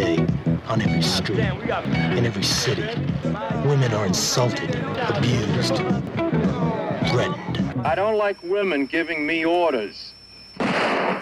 day, on every street, in every city, women are insulted, abused, threatened. I don't like women giving me orders.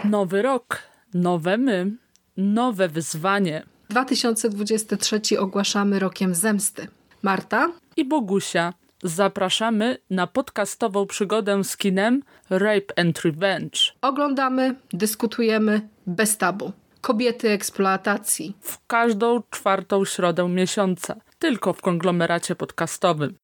Nowy rok, nowe my, nowe wyzwanie. 2023 ogłaszamy rokiem zemsty. Marta i Bogusia. Zapraszamy na podcastową przygodę z kinem Rape and Revenge. Oglądamy, dyskutujemy bez tabu. Kobiety eksploatacji. W każdą czwartą środę miesiąca. Tylko w konglomeracie podcastowym.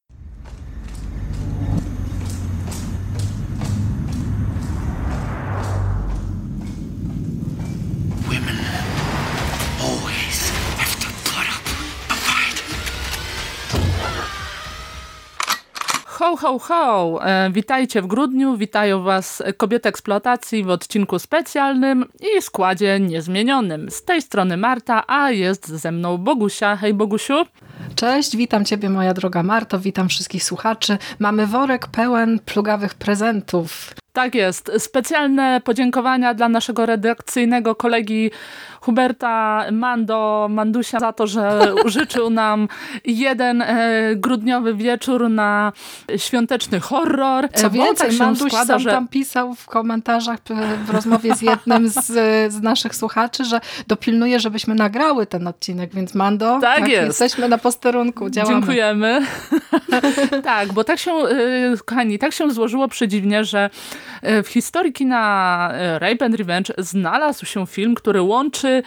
Ho, ho, ho! E, witajcie w grudniu, witają Was kobiety eksploatacji w odcinku specjalnym i składzie niezmienionym. Z tej strony Marta, a jest ze mną Bogusia. Hej Bogusiu! Cześć, witam Ciebie moja droga Marto, witam wszystkich słuchaczy. Mamy worek pełen plugawych prezentów. Tak jest. Specjalne podziękowania dla naszego redakcyjnego kolegi Huberta Mando Mandusia za to, że życzył nam jeden e, grudniowy wieczór na świąteczny horror. Co więcej, tak Manduś składa, sam że... tam pisał w komentarzach w rozmowie z jednym z, z naszych słuchaczy, że dopilnuje, żebyśmy nagrały ten odcinek, więc Mando, tak, tak jest. jesteśmy na posterunku, działamy. Dziękujemy. tak, bo tak się, e, kochani, tak się złożyło przedziwnie, że e, w historii kina Rape and Revenge znalazł się film, który łączy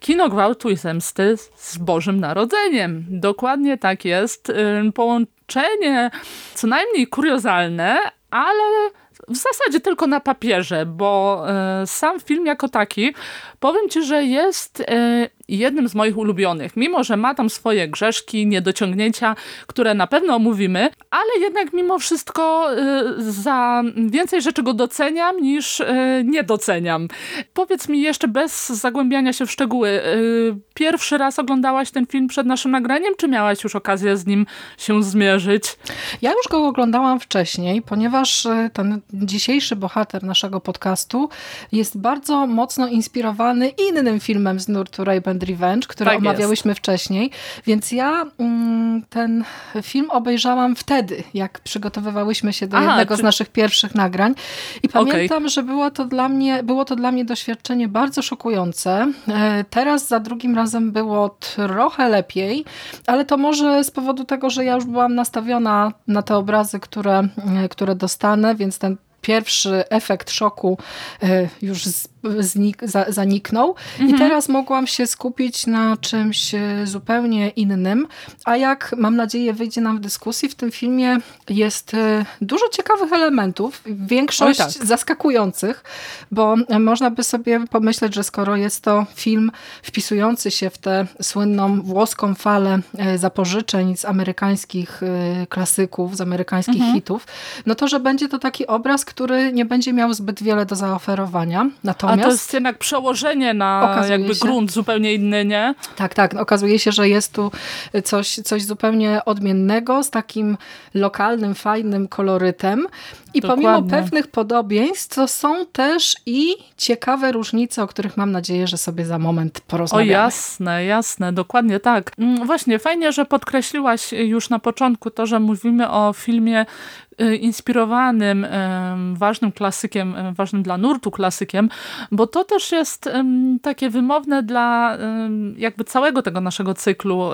kino gwałtu i zemsty z Bożym Narodzeniem. Dokładnie tak jest. Połączenie co najmniej kuriozalne, ale w zasadzie tylko na papierze, bo e, sam film jako taki, powiem Ci, że jest e, jednym z moich ulubionych. Mimo, że ma tam swoje grzeszki, niedociągnięcia, które na pewno omówimy, ale jednak mimo wszystko y, za więcej rzeczy go doceniam niż y, nie doceniam. Powiedz mi jeszcze bez zagłębiania się w szczegóły, y, pierwszy raz oglądałaś ten film przed naszym nagraniem, czy miałaś już okazję z nim się zmierzyć? Ja już go oglądałam wcześniej, ponieważ ten dzisiejszy bohater naszego podcastu jest bardzo mocno inspirowany innym filmem z nurtu Ray and Revenge, który tak omawiałyśmy jest. wcześniej. Więc ja mm, ten film obejrzałam wtedy, jak przygotowywałyśmy się do Aha, jednego czy... z naszych pierwszych nagrań. I pamiętam, okay. że było to, dla mnie, było to dla mnie doświadczenie bardzo szokujące. E, teraz za drugim razem było trochę lepiej, ale to może z powodu tego, że ja już byłam nastawiona na te obrazy, które, e, które dostanę, więc ten pierwszy efekt szoku e, już znik, za, zaniknął mhm. i teraz mogłam się skupić na czymś e, zupełnie innym, a jak mam nadzieję wyjdzie nam w dyskusji, w tym filmie jest e, dużo ciekawych elementów, większość tak. zaskakujących, bo można by sobie pomyśleć, że skoro jest to film wpisujący się w tę słynną włoską falę zapożyczeń z amerykańskich klasyków, z amerykańskich mhm. hitów, no to, że będzie to taki obraz, który nie będzie miał zbyt wiele do zaoferowania. Natomiast, A to jest jednak przełożenie na jakby się, grunt zupełnie inny, nie? Tak, tak. Okazuje się, że jest tu coś, coś zupełnie odmiennego, z takim lokalnym, fajnym kolorytem. I Dokładnie. pomimo pewnych podobieństw, to są też i ciekawe różnice, o których mam nadzieję, że sobie za moment porozmawiamy. O jasne, jasne, dokładnie tak. Mm, właśnie, fajnie, że podkreśliłaś już na początku to, że mówimy o filmie, inspirowanym, ważnym klasykiem, ważnym dla nurtu klasykiem, bo to też jest takie wymowne dla jakby całego tego naszego cyklu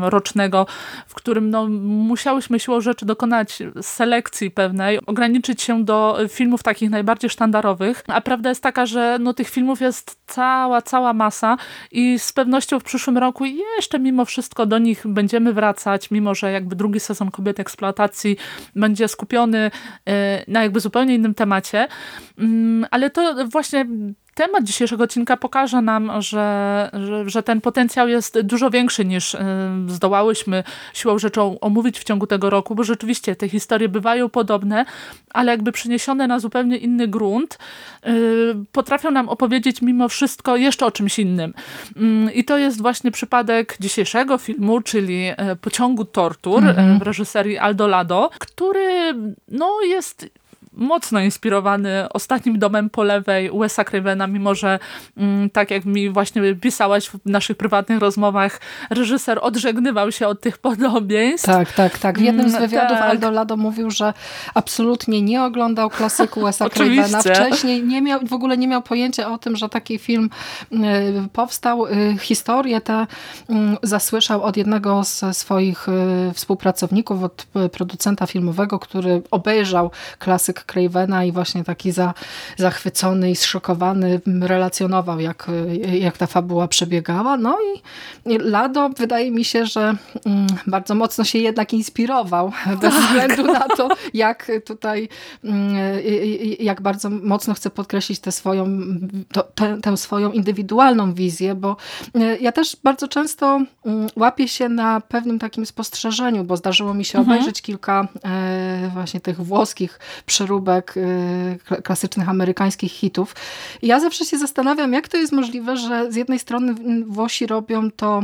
rocznego, w którym no, musiałyśmy siłą rzeczy dokonać selekcji pewnej, ograniczyć się do filmów takich najbardziej sztandarowych, a prawda jest taka, że no, tych filmów jest cała, cała masa i z pewnością w przyszłym roku jeszcze mimo wszystko do nich będziemy wracać, mimo że jakby drugi sezon Kobiety Eksploatacji będzie skupiony e, na jakby zupełnie innym temacie, mm, ale to właśnie temat dzisiejszego odcinka pokaże nam, że, że, że, ten potencjał jest dużo większy niż y, zdołałyśmy siłą rzeczą omówić w ciągu tego roku, bo rzeczywiście te historie bywają podobne, ale jakby przeniesione na zupełnie inny grunt, y, potrafią nam opowiedzieć mimo wszystko jeszcze o czymś innym. Mm, I to jest właśnie przypadek dzisiejszego filmu, czyli e, Pociągu Tortur mm -hmm. w reżyserii Aldo Lado, który no, jest mocno inspirowany ostatnim domem po lewej Wes'a Cravena, mimo że mm, tak jak mi właśnie pisałaś w naszych prywatnych rozmowach, reżyser odżegnywał się od tych podobieństw. Tak, tak, tak. W jednym z mm, wywiadów tak. Aldo Lado mówił, że absolutnie nie oglądał klasyku Wes'a Cravena. Wcześniej nie miał, w ogóle nie miał pojęcia o tym, że taki film y, powstał. Y, historię tę mm, zasłyszał od jednego z swoich y, współpracowników, od producenta filmowego, który obejrzał klasyk Cravena i właśnie taki za, zachwycony i zszokowany relacjonował, jak, jak ta fabuła przebiegała. No i Lado wydaje mi się, że mm, bardzo mocno się jednak inspirował, bez tak. względu na to, jak tutaj, mm, jak bardzo mocno chce podkreślić tę swoją, tę, tę swoją indywidualną wizję, bo e, ja też bardzo często mm, łapię się na pewnym takim spostrzeżeniu, bo zdarzyło mi się mhm. obejrzeć kilka e, właśnie tych włoskich przeróbek e, klasycznych amerykańskich hitów. Ja zawsze się zastanawiam, jak to jest możliwe, że z jednej strony Włosi robią to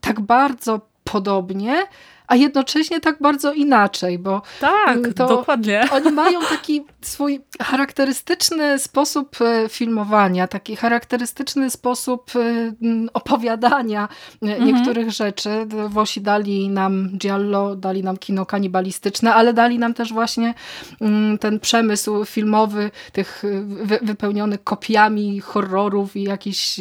tak bardzo podobnie, a jednocześnie tak bardzo inaczej, bo tak, mm, dokładnie. Oni mają taki swój charakterystyczny sposób e, filmowania, taki charakterystyczny sposób e, opowiadania e, mhm. niektórych rzeczy. Włosi dali nam giallo, dali nam kino kanibalistyczne, ale dali nam też właśnie mm, ten przemysł filmowy, tych wypełniony kopiami horrorów i jakichś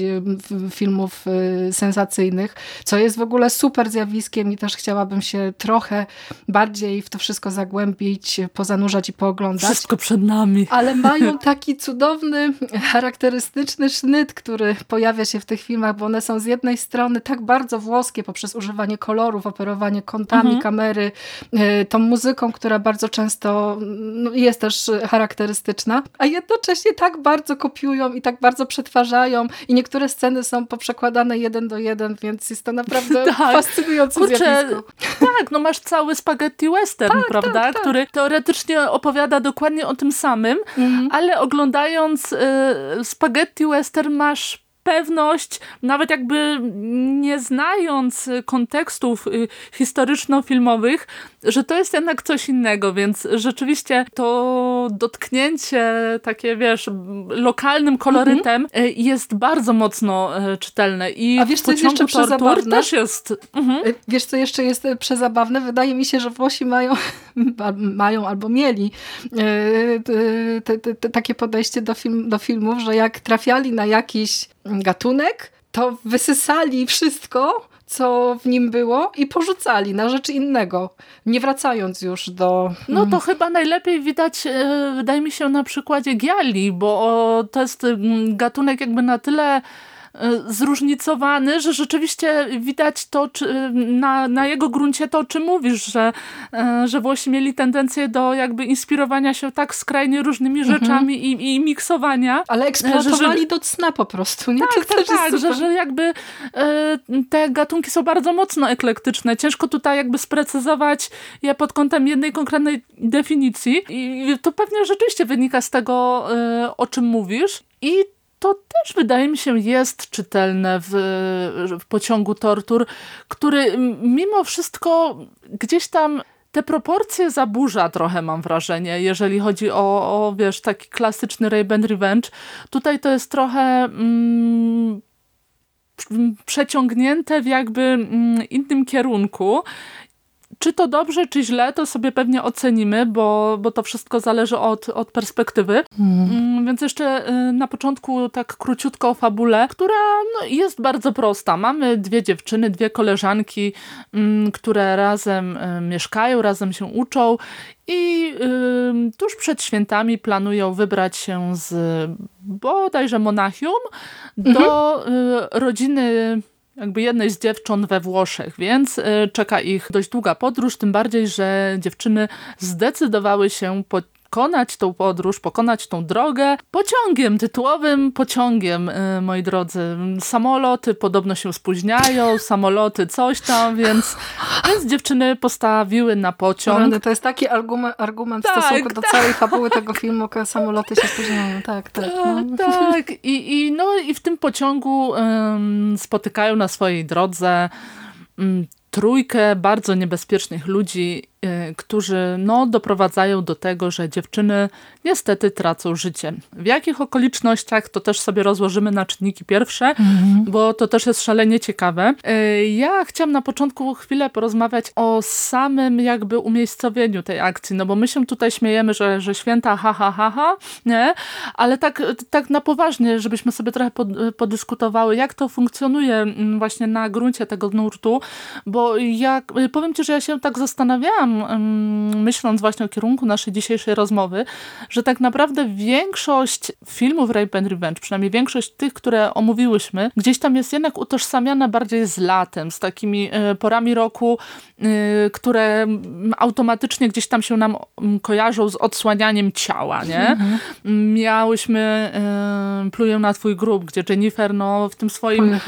filmów sensacyjnych, co jest w ogóle super zjawiskiem i też chciałabym się trochę bardziej w to wszystko zagłębić, pozanurzać i pooglądać. Wszystko przed nami. Ale mają taki cudowny, charakterystyczny sznyt, który pojawia się w tych filmach, bo one są z jednej strony tak bardzo włoskie poprzez używanie kolorów, operowanie kątami mhm. kamery, e, tą muzyką, która bardzo często no, jest też charakterystyczna, a jednocześnie tak bardzo kopiują i tak bardzo przetwarzają i niektóre sceny są poprzekładane jeden do jeden, więc jest to naprawdę tak. fascynujące Kurczę, zjawisko tak, no masz cały spaghetti western, tak, prawda? Tak, tak. Który teoretycznie opowiada dokładnie o tym samym, mhm. ale oglądając y, spaghetti western masz pewność, nawet jakby nie znając kontekstów y, historyczno-filmowych, że to jest jednak coś innego, więc rzeczywiście to dotknięcie takie, wiesz, lokalnym kolorytem mhm. Y, jest bardzo mocno y, czytelne. I A wiesz, co jest jeszcze przezabawne? też jest... Mhm. Wiesz, co jeszcze jest przezabawne? Wydaje mi się, że Włosi mają, mają albo mieli te, te, te, takie podejście do, film, do filmów, że jak trafiali na jakiś gatunek, to wysysali wszystko, co w nim było i porzucali na rzecz innego, nie wracając już do... No to mm. chyba najlepiej widać, e, wydaje mi się, na przykładzie Giali, bo to jest mm, gatunek jakby na tyle zróżnicowany, że rzeczywiście widać to czy, na, na jego gruncie to, o czym mówisz, że, e, że Włosi mieli tendencję do jakby inspirowania się tak skrajnie różnymi mhm. rzeczami i, i miksowania. Ale eksploatowali że, do cna po prostu. Nie? Tak, tak, tak że, że jakby e, te gatunki są bardzo mocno eklektyczne. Ciężko tutaj jakby sprecyzować je pod kątem jednej konkretnej definicji i to pewnie rzeczywiście wynika z tego, o czym mówisz. I to też wydaje mi się jest czytelne w, w pociągu tortur, który mimo wszystko gdzieś tam te proporcje zaburza trochę mam wrażenie, jeżeli chodzi o, o wiesz, taki klasyczny Rape and Revenge. Tutaj to jest trochę mm, przeciągnięte w jakby mm, innym kierunku czy to dobrze, czy źle, to sobie pewnie ocenimy, bo, bo to wszystko zależy od, od perspektywy. Hmm. Więc jeszcze y, na początku tak króciutko o fabule, która no, jest bardzo prosta. Mamy dwie dziewczyny, dwie koleżanki, mm, które razem y, mieszkają, razem się uczą i y, tuż przed świętami planują wybrać się z bodajże Monachium do mhm. rodziny jakby jednej z dziewcząt we Włoszech, więc y, czeka ich dość długa podróż, tym bardziej, że dziewczyny zdecydowały się po pokonać tą podróż, pokonać tą drogę pociągiem, tytułowym pociągiem, y, moi drodzy. Samoloty podobno się spóźniają, samoloty coś tam, więc, więc dziewczyny postawiły na pociąg. To jest taki argument, argument tak, w stosunku do tak. całej fabuły tego filmu, że samoloty się spóźniają. Tak, tak. Tak, no. tak. I, i, no, i w tym pociągu um, spotykają na swojej drodze um, trójkę bardzo niebezpiecznych ludzi którzy no, doprowadzają do tego, że dziewczyny niestety tracą życie. W jakich okolicznościach to też sobie rozłożymy na czynniki pierwsze, mhm. bo to też jest szalenie ciekawe. Y, ja chciałam na początku chwilę porozmawiać o samym jakby umiejscowieniu tej akcji, no bo my się tutaj śmiejemy, że, że święta ha, ha, ha, ha, nie? Ale tak, tak na poważnie, żebyśmy sobie trochę podyskutowały, jak to funkcjonuje mm, właśnie na gruncie tego nurtu, bo jak, powiem Ci, że ja się tak zastanawiałam, myśląc właśnie o kierunku naszej dzisiejszej rozmowy, że tak naprawdę większość filmów Rape and Revenge, przynajmniej większość tych, które omówiłyśmy, gdzieś tam jest jednak utożsamiana bardziej z latem, z takimi e, porami roku, e, które automatycznie gdzieś tam się nam kojarzą z odsłanianiem ciała, nie? Mhm. Miałyśmy e, Pluję na twój grób, gdzie Jennifer no, w tym swoim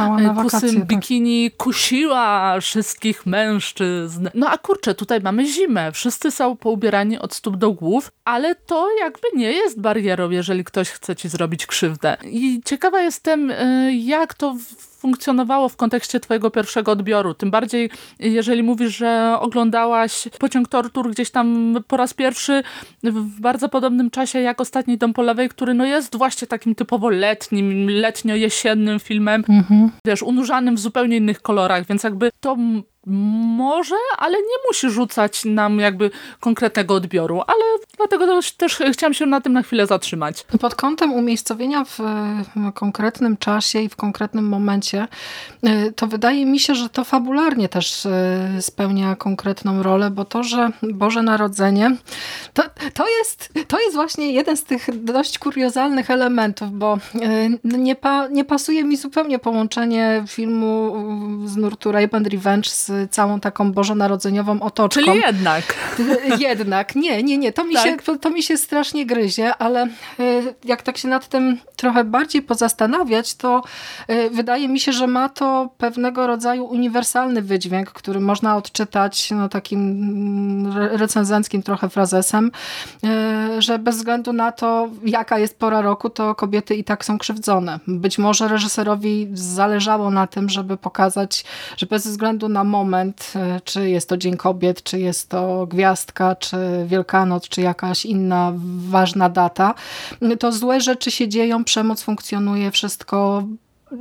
kusym tak. bikini kusiła wszystkich mężczyzn. No a kurczę, tutaj mamy zimę. Wszyscy są poubierani od stóp do głów, ale to jakby nie jest barierą, jeżeli ktoś chce ci zrobić krzywdę. I ciekawa jestem, y, jak to funkcjonowało w kontekście twojego pierwszego odbioru. Tym bardziej, jeżeli mówisz, że oglądałaś pociąg tortur gdzieś tam po raz pierwszy w bardzo podobnym czasie jak Ostatni Dom po lewej, który no jest właśnie takim typowo letnim, letnio-jesiennym filmem, mhm. wiesz, unurzanym w zupełnie innych kolorach, więc jakby to może, ale nie musi rzucać nam jakby konkretnego odbioru, ale dlatego też, też chciałam się na tym na chwilę zatrzymać. Pod kątem umiejscowienia w konkretnym czasie i w konkretnym momencie, y, to wydaje mi się, że to fabularnie też y, spełnia konkretną rolę, bo to, że Boże Narodzenie, to, to, jest, to jest właśnie jeden z tych dość kuriozalnych elementów, bo y, nie, pa, nie pasuje mi zupełnie połączenie filmu z nurtu Rape and Revenge z całą taką bożonarodzeniową otoczką. Czyli jednak. Jednak. Nie, nie, nie. To mi, tak. się, to, to, mi się strasznie gryzie, ale y, jak tak się nad tym trochę bardziej pozastanawiać, to y, wydaje mi się, że ma to pewnego rodzaju uniwersalny wydźwięk, który można odczytać no, takim mm, recenzenckim trochę frazesem, y, że bez względu na to, jaka jest pora roku, to kobiety i tak są krzywdzone. Być może reżyserowi zależało na tym, żeby pokazać, że bez względu na moment, moment, e, czy jest to Dzień Kobiet, czy jest to Gwiazdka, czy Wielkanoc, czy jakaś inna ważna data, to złe rzeczy się dzieją, przemoc funkcjonuje, wszystko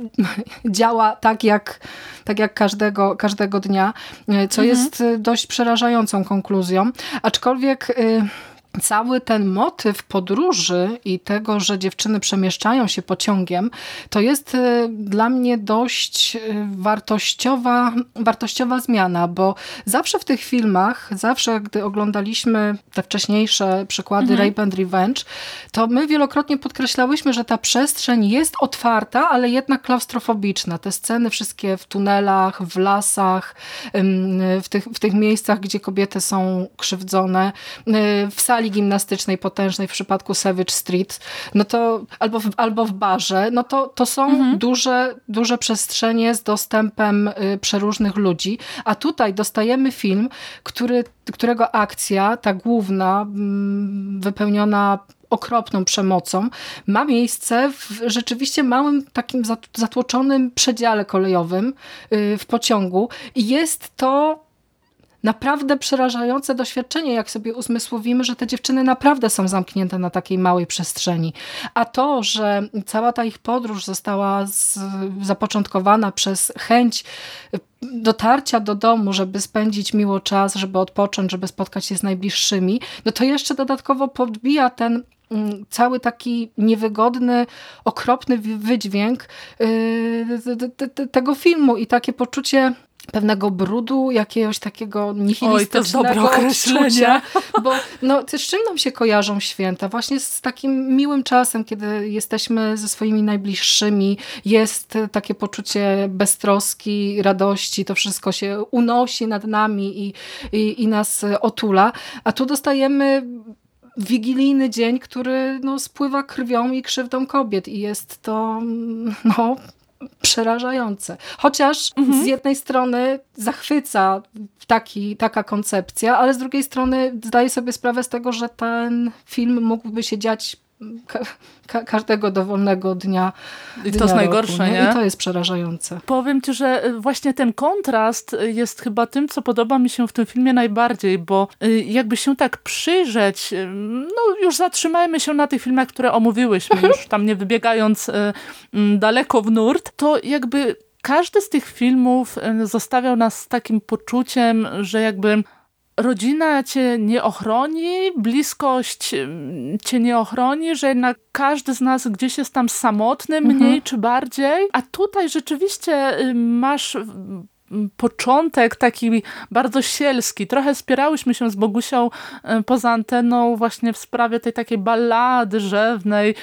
działa tak jak, tak jak każdego, każdego dnia, e, co mhm. jest dość przerażającą konkluzją. Aczkolwiek... Y cały ten motyw podróży i tego, że dziewczyny przemieszczają się pociągiem, to jest e, dla mnie dość e, wartościowa, wartościowa zmiana, bo zawsze w tych filmach, zawsze gdy oglądaliśmy te wcześniejsze przykłady mhm. Rape and Revenge, to my wielokrotnie podkreślałyśmy, że ta przestrzeń jest otwarta, ale jednak klaustrofobiczna. Te sceny wszystkie w tunelach, w lasach, w tych, w tych miejscach, gdzie kobiety są krzywdzone, e, w sali sali gimnastycznej potężnej w przypadku Savage Street, no to albo w, albo w barze, no to, to są mhm. duże, duże przestrzenie z dostępem y, przeróżnych ludzi, a tutaj dostajemy film, który, którego akcja, ta główna, mm, wypełniona okropną przemocą, ma miejsce w rzeczywiście małym takim zatłoczonym przedziale kolejowym y, w pociągu i jest to naprawdę przerażające doświadczenie, jak sobie uzmysłowimy, że te dziewczyny naprawdę są zamknięte na takiej małej przestrzeni. A to, że cała ta ich podróż została z, zapoczątkowana przez chęć dotarcia do domu, żeby spędzić miło czas, żeby odpocząć, żeby spotkać się z najbliższymi, no to jeszcze dodatkowo podbija ten mm, cały taki niewygodny, okropny wydźwięk yy, tego filmu i takie poczucie pewnego brudu, jakiegoś takiego nihilistycznego Oj, odczucia, bo no, z czym nam się kojarzą święta? Właśnie z takim miłym czasem, kiedy jesteśmy ze swoimi najbliższymi, jest takie poczucie beztroski, radości, to wszystko się unosi nad nami i, i, i nas otula, a tu dostajemy wigilijny dzień, który no, spływa krwią i krzywdą kobiet i jest to no, przerażające. Chociaż mhm. z jednej strony zachwyca taki, taka koncepcja, ale z drugiej strony zdaję sobie sprawę z tego, że ten film mógłby się dziać ka ka każdego dowolnego dnia. I to jest najgorsze, nie? nie? I to jest przerażające. Powiem ci, że y, właśnie ten kontrast jest chyba tym, co podoba mi się w tym filmie najbardziej, bo y, jakby się tak przyjrzeć, y, no już zatrzymajmy się na tych filmach, które omówiłyśmy, już tam nie wybiegając mm, daleko w nurt, to jakby każdy z tych filmów zostawiał nas z takim poczuciem, że jakby rodzina cię nie ochroni, bliskość mm, cię nie ochroni, że jednak każdy z nas gdzieś jest tam samotny, mhm. mniej czy bardziej. A tutaj rzeczywiście y, masz początek taki bardzo sielski. Trochę spierałyśmy się z Bogusią y, poza anteną właśnie w sprawie tej takiej ballady rzewnej,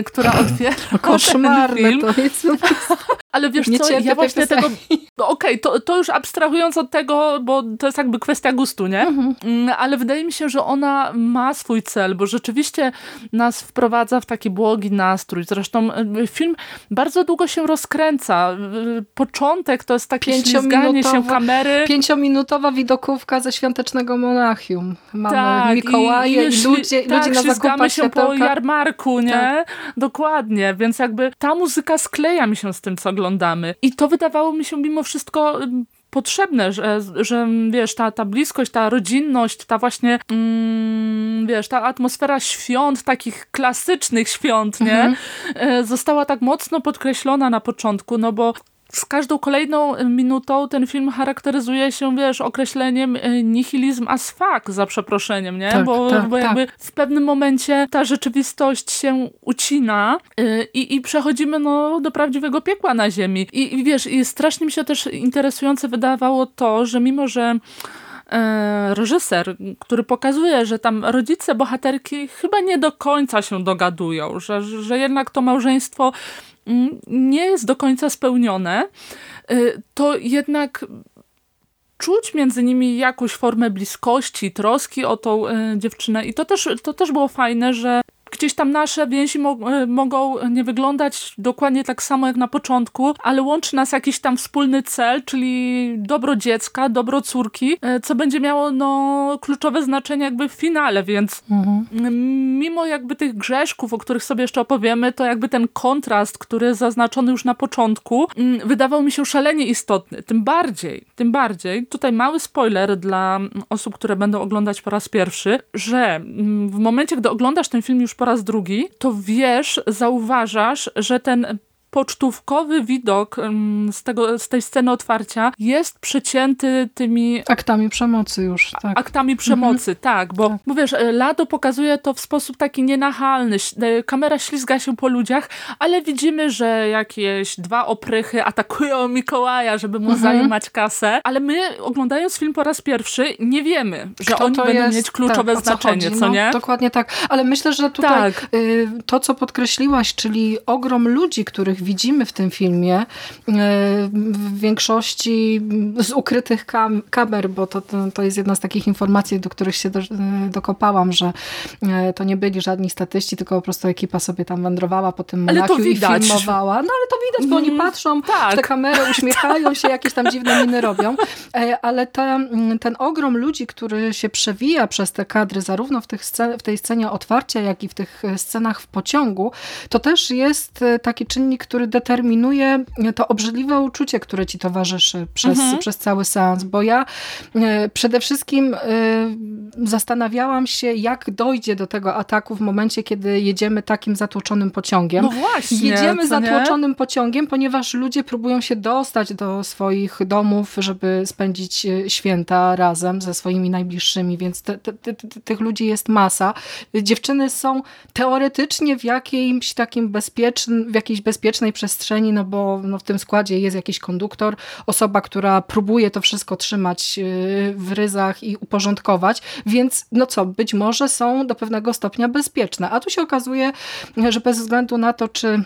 y, która otwiera Koszmarne ten film. to jest. Ale wiesz nie co, ja właśnie tego... No okej, okay, to, to już abstrahując od tego, bo to jest jakby kwestia gustu, nie? Mhm. Mm, ale wydaje mi się, że ona ma swój cel, bo rzeczywiście nas wprowadza w taki błogi nastrój. Zresztą y, film bardzo długo się rozkręca. Y, początek to jest takie ślizganie się kamery. Pięciominutowa widokówka ze Świątecznego Monachium. Mamy tak, Mikołaje i, i, ludzie, tak, ludzie na zakupach się po jarmarku, nie? Tak. Dokładnie, więc jakby ta muzyka skleja mi się z tym, co oglądam oglądamy. I to wydawało mi się mimo wszystko potrzebne, że, że wiesz, ta, ta bliskość, ta rodzinność, ta właśnie, mm, wiesz, ta atmosfera świąt, takich klasycznych świąt, nie? Mhm. Została tak mocno podkreślona na początku, no bo z każdą kolejną minutą ten film charakteryzuje się, wiesz, określeniem e, nihilizm as fuck, za przeproszeniem, nie? Tak, bo, tak, bo jakby tak. w pewnym momencie ta rzeczywistość się ucina e, i, i przechodzimy no, do prawdziwego piekła na ziemi. I, i wiesz, i strasznie mi się też interesujące wydawało to, że mimo, że e, reżyser, który pokazuje, że tam rodzice bohaterki chyba nie do końca się dogadują, że, że jednak to małżeństwo nie jest do końca spełnione, y, to jednak czuć między nimi jakąś formę bliskości, troski o tą y, dziewczynę. I to też, to też było fajne, że gdzieś tam nasze więzi mo e, mogą nie wyglądać dokładnie tak samo jak na początku, ale łączy nas jakiś tam wspólny cel, czyli dobro dziecka, dobro córki, e, co będzie miało no, kluczowe znaczenie jakby w finale, więc mhm. mimo jakby tych grzeszków, o których sobie jeszcze opowiemy, to jakby ten kontrast, który zaznaczony już na początku, wydawał mi się szalenie istotny. Tym bardziej, tym bardziej, tutaj mały spoiler dla osób, które będą oglądać po raz pierwszy, że w momencie, gdy oglądasz ten film już po po raz drugi, to wiesz, zauważasz, że ten pocztówkowy widok z, tego, z tej sceny otwarcia jest przecięty tymi... Aktami przemocy już, tak. Aktami przemocy, mhm. tak, bo, tak. bo wiesz, e, Lado pokazuje to w sposób taki nienachalny. E, kamera ślizga się po ludziach, ale widzimy, że jakieś dwa oprychy atakują Mikołaja, żeby mu mhm. zajmować kasę, ale my oglądając film po raz pierwszy nie wiemy, że Kto oni będą jest, mieć kluczowe tak, znaczenie, co, co nie? No, dokładnie tak, ale myślę, że tutaj tak. y, to, co podkreśliłaś, czyli ogrom ludzi, których widzimy w tym filmie, e, w większości z ukrytych kam kamer, bo to, to, to, jest jedna z takich informacji, do których się do, dokopałam, że e, to nie byli żadni statyści, tylko po prostu ekipa sobie tam wędrowała po tym Monachium i filmowała. No ale to widać, bo oni mm, patrzą tak. w tę kamerę, uśmiechają się, jakieś tam dziwne miny robią. E, ale ta, ten ogrom ludzi, który się przewija przez te kadry, zarówno w, tych scen w tej scenie otwarcia, jak i w tych scenach w pociągu, to też jest taki czynnik, który determinuje to obrzydliwe uczucie, które ci towarzyszy przez, mhm. przez cały seans, bo ja e, przede wszystkim e, zastanawiałam się, jak dojdzie do tego ataku w momencie, kiedy jedziemy takim zatłoczonym pociągiem. No właśnie. Jedziemy zatłoczonym nie? pociągiem, ponieważ ludzie próbują się dostać do swoich domów, żeby spędzić e, święta razem ze swoimi najbliższymi, więc te, te, te, tych ludzi jest masa. Dziewczyny są teoretycznie w jakimś takim bezpiecznym, w jakiejś bezpiecznej bezpiecznej przestrzeni, no bo no w tym składzie jest jakiś konduktor, osoba, która próbuje to wszystko trzymać y, w ryzach i uporządkować, więc no co, być może są do pewnego stopnia bezpieczne. A tu się okazuje, że bez względu na to, czy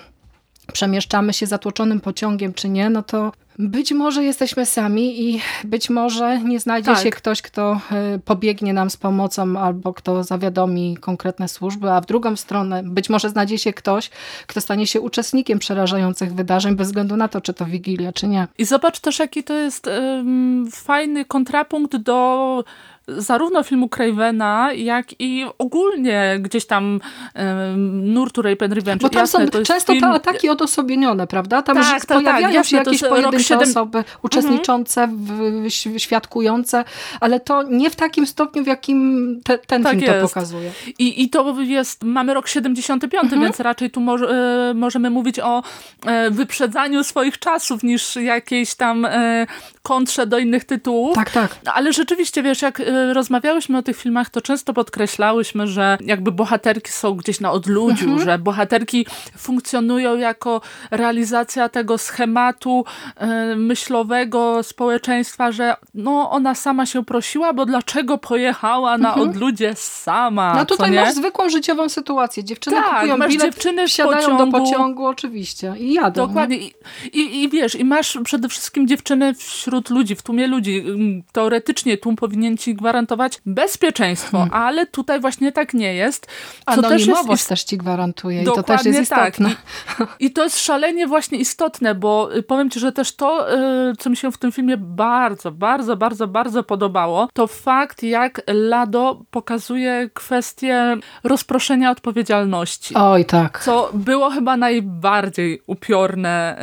przemieszczamy się zatłoczonym pociągiem, czy nie, no to być może jesteśmy sami i być może nie znajdzie tak. się ktoś, kto e, pobiegnie nam z pomocą albo kto zawiadomi konkretne służby, a w drugą stronę być może znajdzie się ktoś, kto stanie się uczestnikiem przerażających wydarzeń bez względu na to, czy to Wigilia, czy nie. I zobacz też, jaki to jest um, fajny kontrapunkt do zarówno filmu Cravena, jak i ogólnie gdzieś tam um, nurtu Rape and Revenge. Bo tam Jasne, są często film... te ataki odosobnione, prawda? Tam tak, tak, pojawiają tak, się jakieś pojedyncze 7... osoby uczestniczące, mhm. w, świadkujące, ale to nie w takim stopniu, w jakim te, ten tak film jest. to pokazuje. I, I to jest, mamy rok 75, mhm. więc raczej tu mo e, możemy mówić o e, wyprzedzaniu swoich czasów niż jakiejś tam e, kontrze do innych tytułów. Tak, tak. Ale rzeczywiście, wiesz, jak e, rozmawiałyśmy o tych filmach, to często podkreślałyśmy, że jakby bohaterki są gdzieś na odludziu, mhm. że bohaterki funkcjonują jako realizacja tego schematu e, myślowego społeczeństwa, że no ona sama się prosiła, bo dlaczego pojechała na mhm. odludzie sama? No tutaj masz zwykłą życiową sytuację. Dziewczyny tak, kupują masz bilet, dziewczyny wsiadają pociągu. do pociągu oczywiście i jadą. Dokładnie. I, i, I wiesz, i masz przede wszystkim dziewczyny wśród ludzi, w tłumie ludzi. Teoretycznie tłum powinien ci gwarantować bezpieczeństwo, hmm. ale tutaj właśnie tak nie jest. Co Anonimowość też, jest, też ci gwarantuje i to też jest tak. istotne. Tak. I, I, to jest szalenie właśnie istotne, bo y, powiem ci, że też to, y, co mi się w tym filmie bardzo, bardzo, bardzo, bardzo podobało, to fakt, jak Lado pokazuje kwestię rozproszenia odpowiedzialności. Oj, tak. Co było chyba najbardziej upiorne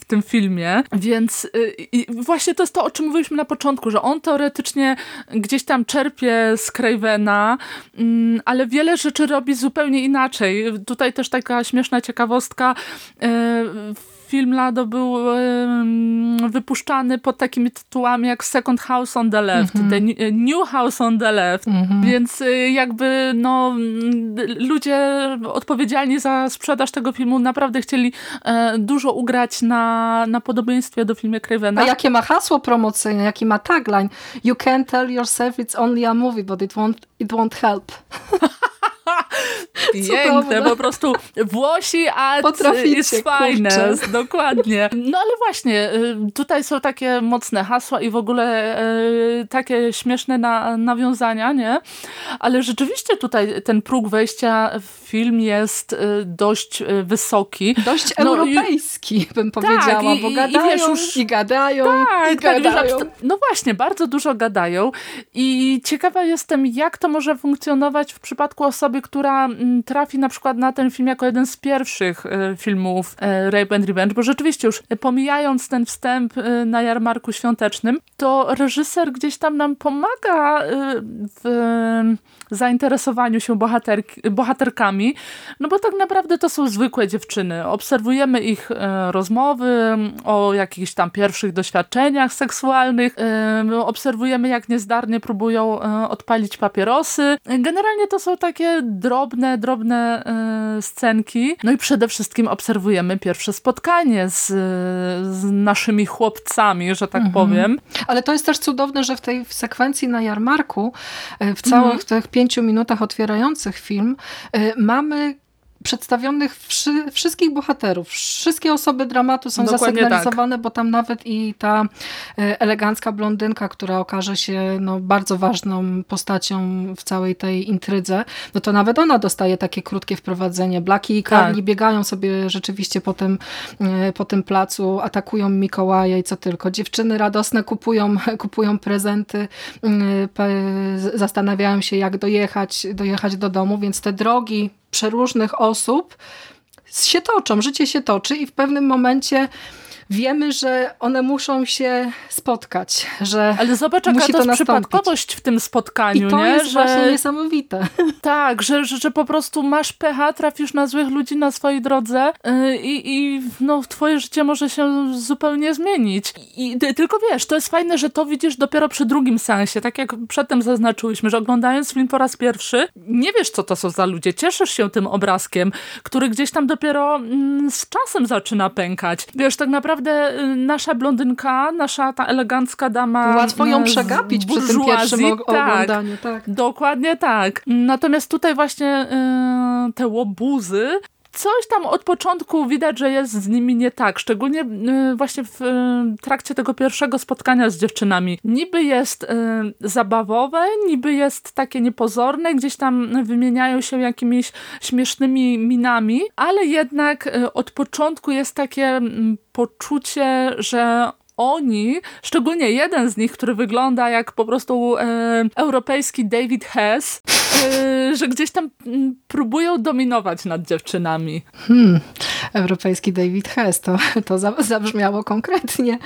w tym filmie, więc y, właśnie to jest to, o czym mówiliśmy na początku, że on teoretycznie gdzieś tam czerpie z Cravena, mm, ale wiele rzeczy robi zupełnie inaczej. Tutaj też taka śmieszna ciekawostka. E, film Lado był wypuszczany pod takimi tytułami jak Second House on the Left, mm -hmm. the New House on the Left, mm -hmm. więc y, jakby no ludzie odpowiedzialni za sprzedaż tego filmu naprawdę chcieli e, dużo ugrać na, na podobieństwie do filmu Cravena. A jakie ma hasło promocyjne, jaki ma tagline? You can't tell yourself it's only a movie, but it won't, it won't help. Piękne, po prostu Włosi at is finest, dokładnie. No ale właśnie, y, tutaj są takie mocne hasła i w ogóle y, takie śmieszne na, nawiązania, nie? Ale rzeczywiście tutaj ten próg wejścia w film jest y, dość wysoki. Dość no, europejski, i, bym powiedziała, tak, bo i, gadają i, wiesz, już, i gadają, tak, i gadają. Tak, no właśnie, bardzo dużo gadają i ciekawa jestem, jak to może funkcjonować w przypadku osoby, która mm, trafi na przykład na ten film jako jeden z pierwszych e, filmów e, Rape and Revenge, bo rzeczywiście już pomijając ten wstęp e, na jarmarku świątecznym, to reżyser gdzieś tam nam pomaga w zainteresowaniu się bohaterki, bohaterkami, no bo tak naprawdę to są zwykłe dziewczyny. Obserwujemy ich rozmowy o jakichś tam pierwszych doświadczeniach seksualnych, obserwujemy jak niezdarnie próbują odpalić papierosy. Generalnie to są takie drobne, drobne e, scenki. No i przede wszystkim obserwujemy pierwsze spotkanie z, z naszymi chłopcami, że tak mhm. powiem. Ale to jest też cudowne, że w tej sekwencji na jarmarku, e, w całych mhm. tych pięciu minutach otwierających film, e, mamy przedstawionych wszy, wszystkich bohaterów. Wszystkie osoby dramatu są Dokładnie zasygnalizowane, tak. bo tam nawet i ta e, elegancka blondynka, która okaże się no, bardzo ważną postacią w całej tej intrydze, no to nawet ona dostaje takie krótkie wprowadzenie. Blaki i Carly tak. biegają sobie rzeczywiście po tym, e, po tym placu, atakują Mikołaja i co tylko. Dziewczyny radosne kupują, kupują prezenty, e, zastanawiają się jak dojechać, dojechać do domu, więc te drogi przeróżnych osób się toczą, życie się toczy i w pewnym momencie wiemy, że one muszą się spotkać, że Ale zobacz, jaka musi to, to przypadkowość w tym spotkaniu, I to nie? jest że... właśnie niesamowite. Tak, że, że, że, po prostu masz pecha, trafisz na złych ludzi na swojej drodze yy, i no, twoje życie może się zupełnie zmienić. I ty, tylko wiesz, to jest fajne, że to widzisz dopiero przy drugim sensie, tak jak przedtem zaznaczyłyśmy, że oglądając film po raz pierwszy, nie wiesz, co to są za ludzie, cieszysz się tym obrazkiem, który gdzieś tam dopiero mm, z czasem zaczyna pękać. Wiesz, tak naprawdę naprawdę y, nasza blondynka, nasza ta elegancka dama... Łatwo ją przegapić przy tym pierwszym tak, oglądaniu. Tak, dokładnie tak. Natomiast tutaj właśnie y, te łobuzy coś tam od początku widać, że jest z nimi nie tak. Szczególnie y, właśnie w trakcie tego pierwszego spotkania z dziewczynami. Niby jest zabawowe, niby jest takie niepozorne, gdzieś tam wymieniają się jakimiś śmiesznymi minami, ale jednak od początku jest takie poczucie, że oni, szczególnie jeden z nich, który wygląda jak po prostu e, europejski David Hess, e, że gdzieś tam mm, próbują dominować nad dziewczynami. Hmm, europejski David Hess, to, to zabrzmiało konkretnie.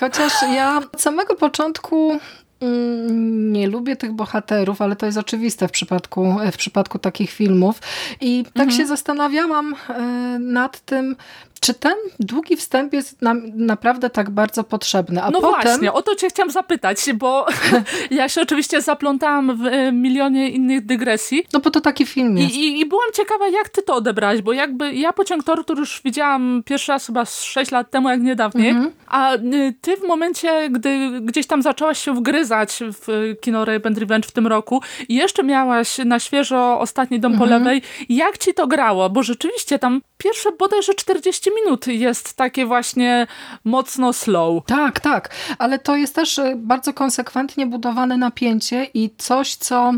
Chociaż ja od samego początku mm, nie lubię tych bohaterów, ale to jest oczywiste w przypadku, w przypadku takich filmów. I tak mhm. się zastanawiałam e, nad tym, czy ten długi wstęp jest nam naprawdę tak bardzo potrzebny? A no potem... właśnie, o to cię chciałam zapytać, bo ja się oczywiście zaplątałam w e, milionie innych dygresji. No bo to taki film jest. I, i, i byłam ciekawa, jak ty to odebrałeś, bo jakby ja Pociąg Tortur już widziałam pierwszy raz chyba 6 lat temu, jak niedawniej, mhm. a y, ty w momencie, gdy gdzieś tam zaczęłaś się wgryzać w kino Rape and Revenge w tym roku i jeszcze miałaś na świeżo Ostatni Dom mhm. po lewej, jak ci to grało? Bo rzeczywiście tam pierwsze bodajże 40 minut jest takie właśnie mocno slow. Tak, tak, ale to jest też y, bardzo konsekwentnie budowane napięcie i coś, co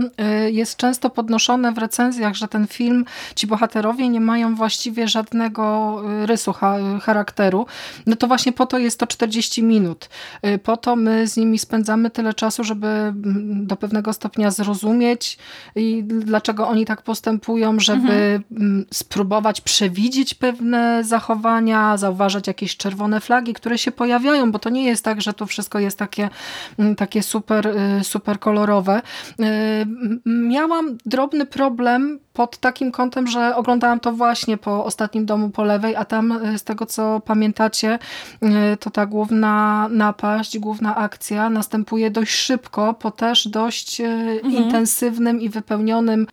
y, jest często podnoszone w recenzjach, że ten film, ci bohaterowie nie mają właściwie żadnego y, rysu charakteru, no to właśnie po to jest to 40 minut. Po to my z nimi spędzamy tyle czasu, żeby mm, do pewnego stopnia zrozumieć i dlaczego oni tak postępują, żeby mhm. Mm, spróbować przewidzieć pewne zachowania, zauważać jakieś czerwone flagi, które się pojawiają, bo to nie jest tak, że tu wszystko jest takie, mm, takie super, y, super kolorowe. Y, miałam drobny problem pod takim kątem, że oglądałam to właśnie po ostatnim domu po lewej, a tam y, z tego co pamiętacie, to ta główna napaść, główna akcja następuje dość szybko, po też dość mhm. intensywnym i wypełnionym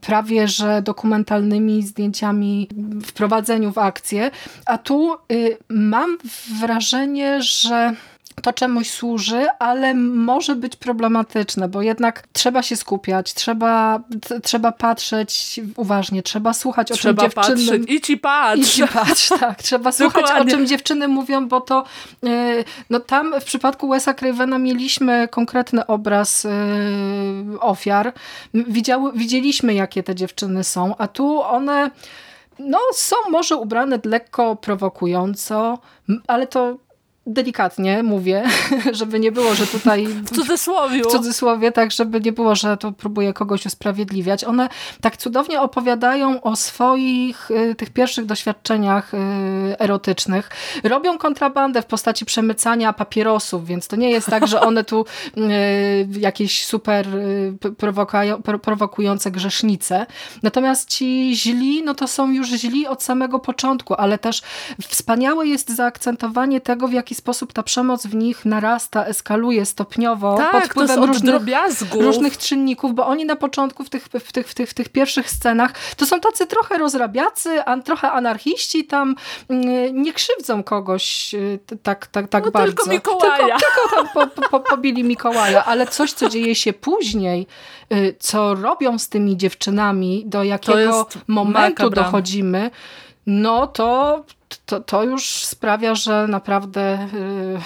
prawie że dokumentalnymi zdjęciami wprowadzeniu w akcję, a tu y, mam wrażenie, że to czemuś służy, ale może być problematyczne, bo jednak trzeba się skupiać, trzeba, trzeba patrzeć uważnie, trzeba słuchać o trzeba czym dziewczyny... Patrzeć. I ci patrz! I ci patrz, tak. Trzeba słuchać o czym dziewczyny mówią, bo to y, no tam w przypadku Wesa Cravena mieliśmy konkretny obraz y, ofiar. Widziały, widzieliśmy jakie te dziewczyny są, a tu one no, są może ubrane lekko prowokująco, ale to delikatnie mówię, żeby nie było, że tutaj... W cudzysłowie. W cudzysłowie, tak, żeby nie było, że to próbuje kogoś usprawiedliwiać. One tak cudownie opowiadają o swoich y, tych pierwszych doświadczeniach y, erotycznych. Robią kontrabandę w postaci przemycania papierosów, więc to nie jest tak, że one tu y, jakieś super prowokujące grzesznice. Natomiast ci źli, no to są już źli od samego początku, ale też wspaniałe jest zaakcentowanie tego, w jaki jaki sposób ta przemoc w nich narasta, eskaluje stopniowo tak, pod wpływem różnych, różnych czynników, bo oni na początku w tych, w, tych, w, tych, w tych pierwszych scenach to są tacy trochę rozrabiacy, an, trochę anarchiści, tam mm, nie krzywdzą kogoś y, tak, tak, tak no, bardzo. Tylko Mikołaja. Tylko, tylko tam po, po, pobili Mikołaja, ale coś, co dzieje się później, y, co robią z tymi dziewczynami, do jakiego momentu dochodzimy, no to to, to już sprawia, że naprawdę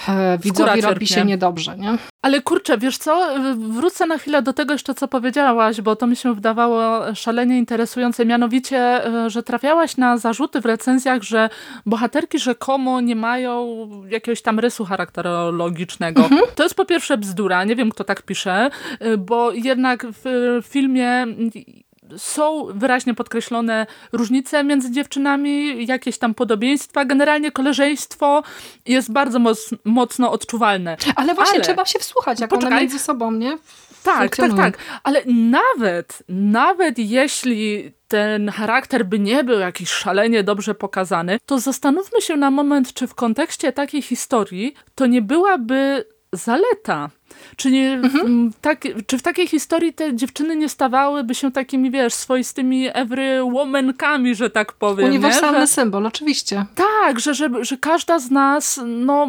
yy, widzowi robi się niedobrze. Nie? Ale kurczę, wiesz co, wrócę na chwilę do tego jeszcze, co powiedziałaś, bo to mi się wydawało szalenie interesujące, mianowicie, y, że trafiałaś na zarzuty w recenzjach, że bohaterki rzekomo nie mają jakiegoś tam rysu charakterologicznego. Mhm. To jest po pierwsze bzdura, nie wiem kto tak pisze, y, bo jednak w filmie są wyraźnie podkreślone różnice między dziewczynami, jakieś tam podobieństwa. Generalnie koleżeństwo jest bardzo moc, mocno odczuwalne. Ale właśnie Ale, trzeba się wsłuchać, jak poczekaj, one między sobą, nie? Tak, tak, tak. Ale nawet, nawet jeśli ten charakter by nie był jakiś szalenie dobrze pokazany, to zastanówmy się na moment, czy w kontekście takiej historii to nie byłaby zaleta. Czy, nie, mhm. tak, czy w takiej historii te dziewczyny nie stawałyby się takimi, wiesz, swoistymi every womankami, że tak powiem. Uniwersalny że, symbol, oczywiście. Tak, że, że, że każda z nas, no,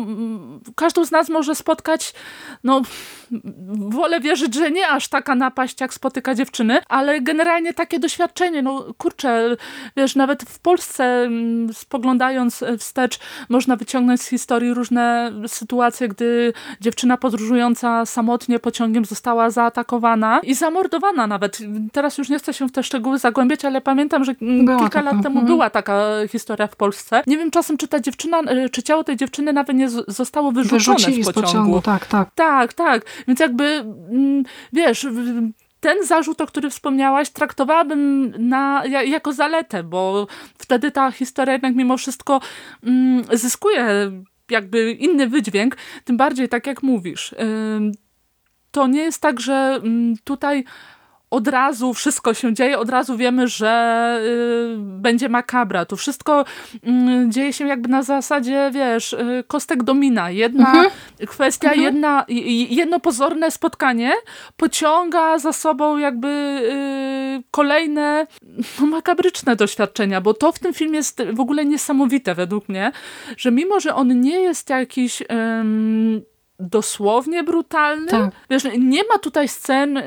każdą z nas może spotkać, no, wolę wierzyć, że nie aż taka napaść, jak spotyka dziewczyny, ale generalnie takie doświadczenie, no kurczę, wiesz, nawet w Polsce spoglądając wstecz, można wyciągnąć z historii różne sytuacje, gdy dziewczyna podróżująca samotnie pociągiem została zaatakowana i zamordowana nawet. Teraz już nie chcę się w te szczegóły zagłębiać, ale pamiętam, że była kilka taka. lat temu mhm. była taka historia w Polsce. Nie wiem czasem, czy ta dziewczyna, y, czy ciało tej dziewczyny nawet nie zostało wyrzucone Wyrzucili w pociągu. Z pociągu. Tak, tak. Tak, tak. Więc jakby, mm, wiesz ten zarzut, o którym wspomniałaś, traktowałabym na, jako zaletę, bo wtedy ta historia jednak mimo wszystko mm, zyskuje jakby inny wydźwięk, tym bardziej tak jak mówisz. to nie jest tak, że mm, tutaj od razu wszystko się dzieje, od razu wiemy, że y, będzie makabra. To wszystko y, dzieje się jakby na zasadzie, wiesz, y, kostek domina. Jedna mhm. kwestia, mhm. jedna, jedno pozorne spotkanie pociąga za sobą jakby y, kolejne no, makabryczne doświadczenia, bo to w tym filmie jest w ogóle niesamowite według mnie, że mimo, że on nie jest jakiś dosłownie brutalny. Tak. Wiesz, nie ma tutaj scen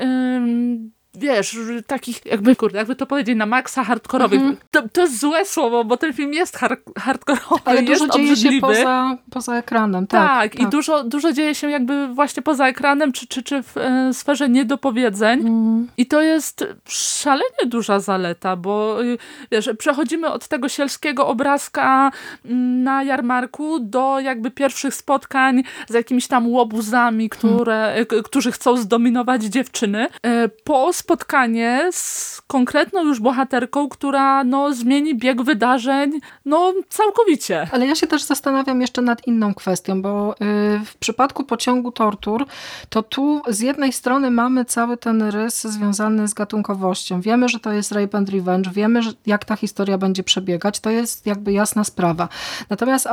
wiesz, takich jakby, kurde, jakby to powiedzieć, na maksa hardkorowych. -hmm. To, to jest złe słowo, bo ten film jest hard, hardkorowy, Ale dużo dzieje obrzydliwy. się poza, poza ekranem, tak, tak. Tak, i dużo, dużo dzieje się jakby właśnie poza ekranem, czy, czy, czy w e, sferze niedopowiedzeń. Mm. I to jest szalenie duża zaleta, bo y, wiesz, przechodzimy od tego sielskiego obrazka mm, na jarmarku do jakby pierwszych spotkań z jakimiś tam łobuzami, które, mm. którzy chcą zdominować dziewczyny. E, po spotkanie z konkretną już bohaterką, która no, zmieni bieg wydarzeń no, całkowicie. Ale ja się też zastanawiam jeszcze nad inną kwestią, bo y, w przypadku pociągu tortur, to tu z jednej strony mamy cały ten rys związany z gatunkowością. Wiemy, że to jest rape and revenge, wiemy, jak ta historia będzie przebiegać, to jest jakby jasna sprawa. Natomiast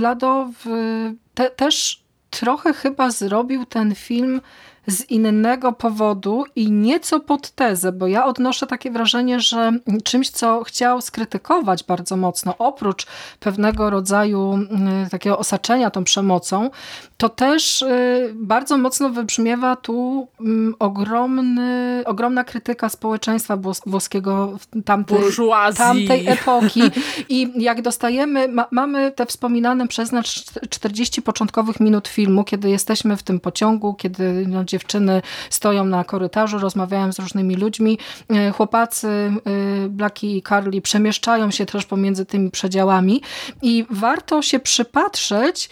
Lado w, te, też trochę chyba zrobił ten film z innego powodu i nieco pod tezę, bo ja odnoszę takie wrażenie, że czymś, co chciał skrytykować bardzo mocno, oprócz pewnego rodzaju mm, takiego osaczenia tą przemocą, to też y, bardzo mocno wybrzmiewa tu mm, ogromny, ogromna krytyka społeczeństwa włoskiego tamtej, tamtej epoki. I jak dostajemy, ma, mamy te wspominane przez nas 40 początkowych minut filmu, kiedy jesteśmy w tym pociągu, kiedy no, dziewczyny stoją na korytarzu, rozmawiają z różnymi ludźmi. E, chłopacy, e, Blackie i Carly przemieszczają się też pomiędzy tymi przedziałami i warto się przypatrzeć,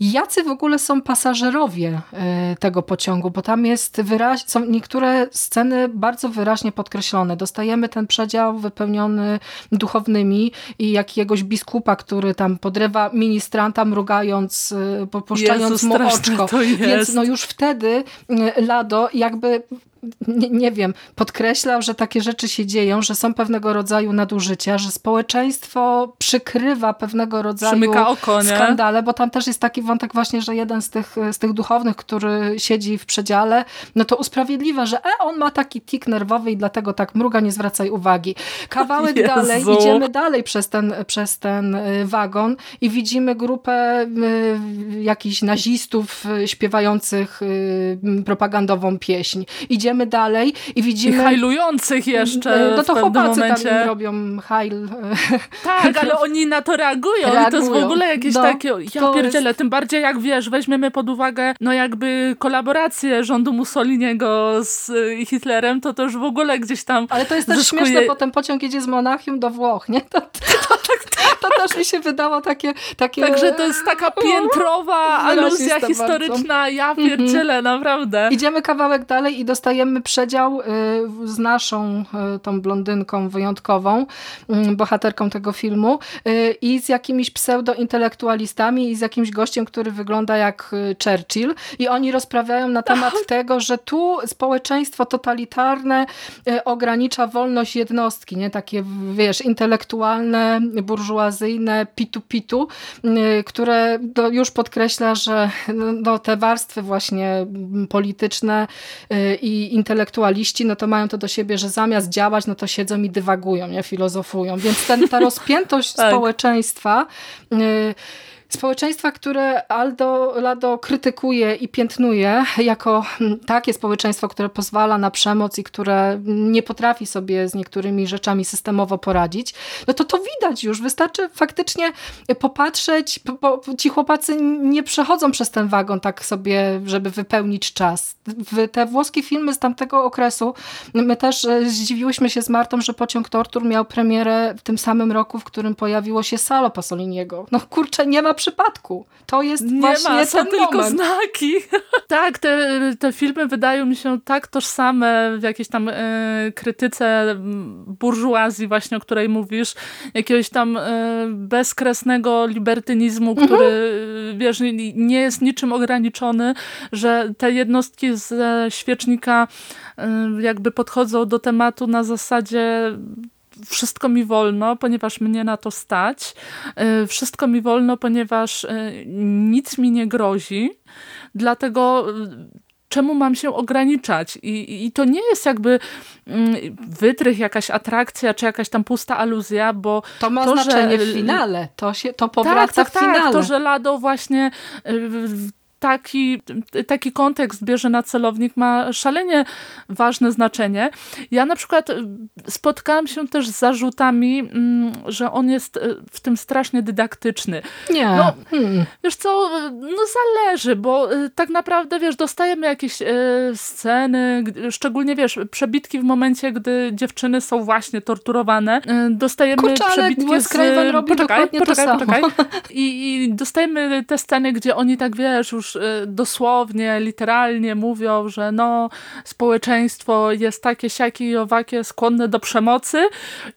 jacy w ogóle są pasażerowie e, tego pociągu, bo tam jest wyraźnie, są niektóre sceny bardzo wyraźnie podkreślone. Dostajemy ten przedział wypełniony duchownymi i jakiegoś biskupa, który tam podrywa ministranta mrugając, e, popuszczając Jezu, mu oczko. Więc no już wtedy e, Lado jakby nie, nie, wiem, podkreślał, że takie rzeczy się dzieją, że są pewnego rodzaju nadużycia, że społeczeństwo przykrywa pewnego rodzaju oko, skandale, bo tam też jest taki wątek właśnie, że jeden z tych, z tych duchownych, który siedzi w przedziale, no to usprawiedliwia, że e, on ma taki tik nerwowy i dlatego tak mruga, nie zwracaj uwagi. Kawałek Jezu. dalej, idziemy dalej przez ten, przez ten y, wagon i widzimy grupę y, jakichś nazistów y, śpiewających propagandową pieśń. Idziemy idziemy dalej i widzimy... I hajlujących jeszcze No to chłopacy momencie. tam robią hajl. Tak, ale oni na to reagują, reagują. i to jest w ogóle jakieś no, takie, ja pierdzielę, jest... tym bardziej jak wiesz, weźmiemy pod uwagę no jakby kolaborację rządu Mussoliniego z y, Hitlerem, to to już w ogóle gdzieś tam Ale to jest też zyskuje... śmieszne, bo ten pociąg jedzie z Monachium do Włoch, nie? To, to, to, to też mi się wydało takie... takie... Także to jest taka piętrowa aluzja historyczna, bardzo. ja mhm. pierdzielę, mm -hmm. naprawdę. Idziemy kawałek dalej i dostajemy dostajemy przedział y, z naszą y, tą blondynką wyjątkową, mm, bohaterką tego filmu y, i z jakimiś pseudointelektualistami i z jakimś gościem, który wygląda jak Churchill. I oni rozprawiają na temat tego, że tu społeczeństwo totalitarne ogranicza wolność jednostki, nie? Takie wiesz, intelektualne, burżuazyjne, pitu-pitu, które już podkreśla, że no, te warstwy właśnie polityczne i intelektualiści, no to mają to do siebie, że zamiast działać, no to siedzą i dywagują, nie? filozofują. Więc ten, ta rozpiętość tak. społeczeństwa y, Społeczeństwa, które Aldo Lado krytykuje i piętnuje jako mm, takie społeczeństwo, które pozwala na przemoc i które nie potrafi sobie z niektórymi rzeczami systemowo poradzić, no to to widać już. Wystarczy faktycznie popatrzeć, bo ci chłopacy nie przechodzą przez ten wagon tak sobie, żeby wypełnić czas. Te włoskie filmy z tamtego okresu, my też e, zdziwiłyśmy się z Martą, że Pociąg Tortur miał premierę w tym samym roku, w którym pojawiło się Salo Pasoliniego. No kurczę, nie ma przypadku. To jest nie właśnie ma, są ten tylko moment. znaki. tak, te, te filmy wydają mi się tak tożsame w jakiejś tam e, krytyce burżuazji właśnie, o której mówisz, jakiegoś tam e, bezkresnego libertynizmu, mhm. który mhm. wiesz, nie jest niczym ograniczony, że te jednostki ze świecznika e, jakby podchodzą do tematu na zasadzie wszystko mi wolno, ponieważ mnie na to stać. E, wszystko mi wolno, ponieważ e, nic mi nie grozi. Dlatego e, czemu mam się ograniczać? I, I, to nie jest jakby mm, wytrych, jakaś atrakcja, czy jakaś tam pusta aluzja, bo to ma to, znaczenie że, w finale. To, się, to powraca tak, tak, w finale. Tak, to, że Lado właśnie taki, taki kontekst bierze na celownik ma szalenie ważne znaczenie. Ja na przykład y, spotkałam się też z zarzutami, mm, że on jest y, w tym strasznie dydaktyczny. Nie. No, hmm. Wiesz co, no zależy, bo y, tak naprawdę, wiesz, dostajemy jakieś sceny, szczególnie, wiesz, przebitki w momencie, gdy dziewczyny są właśnie torturowane. Dostajemy Kurczę, przebitki z... poczekaj, poczekaj, poczekaj. I, I dostajemy te sceny, gdzie oni tak, wiesz, już Y, dosłownie, literalnie mówią, że no społeczeństwo jest takie, siakie i owakie, skłonne do przemocy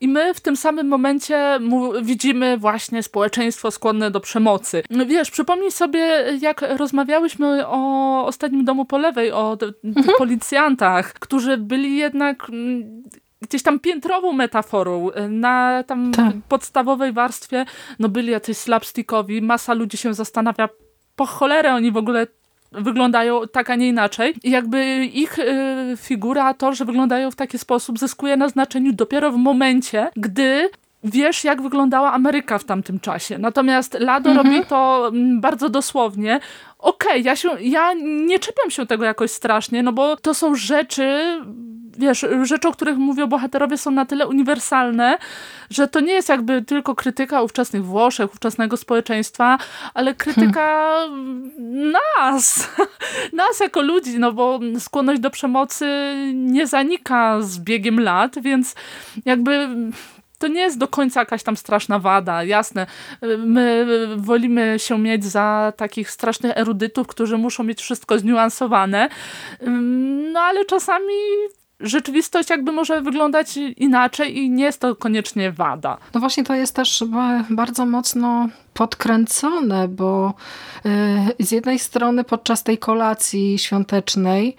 i my w tym samym momencie widzimy właśnie społeczeństwo skłonne do przemocy. Wiesz, przypomnij sobie, jak rozmawiałyśmy o ostatnim domu po lewej, o mhm. policjantach, którzy byli jednak mm, gdzieś tam piętrową metaforą. Y, na tam tak. podstawowej warstwie no byli jacyś slapstickowi, masa ludzi się zastanawia, po cholerę oni w ogóle wyglądają tak, a nie inaczej. I jakby ich y, figura, to, że wyglądają w taki sposób, zyskuje na znaczeniu dopiero w momencie, gdy wiesz, jak wyglądała Ameryka w tamtym czasie. Natomiast Lado mhm. robi to mm, bardzo dosłownie. Okej, okay, ja, się, ja nie czepiam się tego jakoś strasznie, no bo to są rzeczy, wiesz, rzeczy, o których mówią bohaterowie są na tyle uniwersalne, że to nie jest jakby tylko krytyka ówczesnych Włoszech, ówczesnego społeczeństwa, ale krytyka hmm. nas, nas jako ludzi, no bo skłonność do przemocy nie zanika z biegiem lat, więc jakby to nie jest do końca jakaś tam straszna wada, jasne. My wolimy się mieć za takich strasznych erudytów, którzy muszą mieć wszystko zniuansowane, no ale czasami rzeczywistość jakby może wyglądać inaczej i nie jest to koniecznie wada. No właśnie to jest też bardzo mocno podkręcone, bo y, z jednej strony podczas tej kolacji świątecznej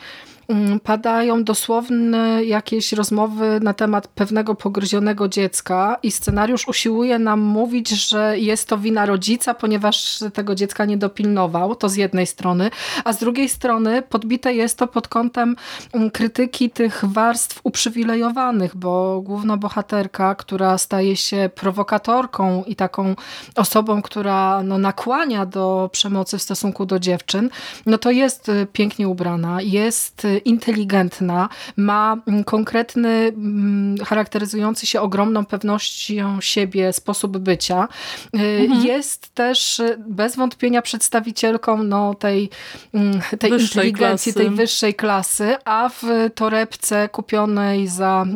padają dosłowne jakieś rozmowy na temat pewnego pogryzionego dziecka i scenariusz usiłuje nam mówić, że jest to wina rodzica, ponieważ tego dziecka nie dopilnował, to z jednej strony, a z drugiej strony podbite jest to pod kątem mm, krytyki tych warstw uprzywilejowanych, bo główna bohaterka, która staje się prowokatorką i taką osobą, która no, nakłania do przemocy w stosunku do dziewczyn, no to jest y, pięknie ubrana, jest y, inteligentna, ma mm, konkretny, mm, charakteryzujący się ogromną pewnością siebie sposób bycia. Y, mhm. Jest też y, bez wątpienia przedstawicielką no, tej, mm, tej inteligencji, klasy. tej wyższej klasy, a w torebce kupionej za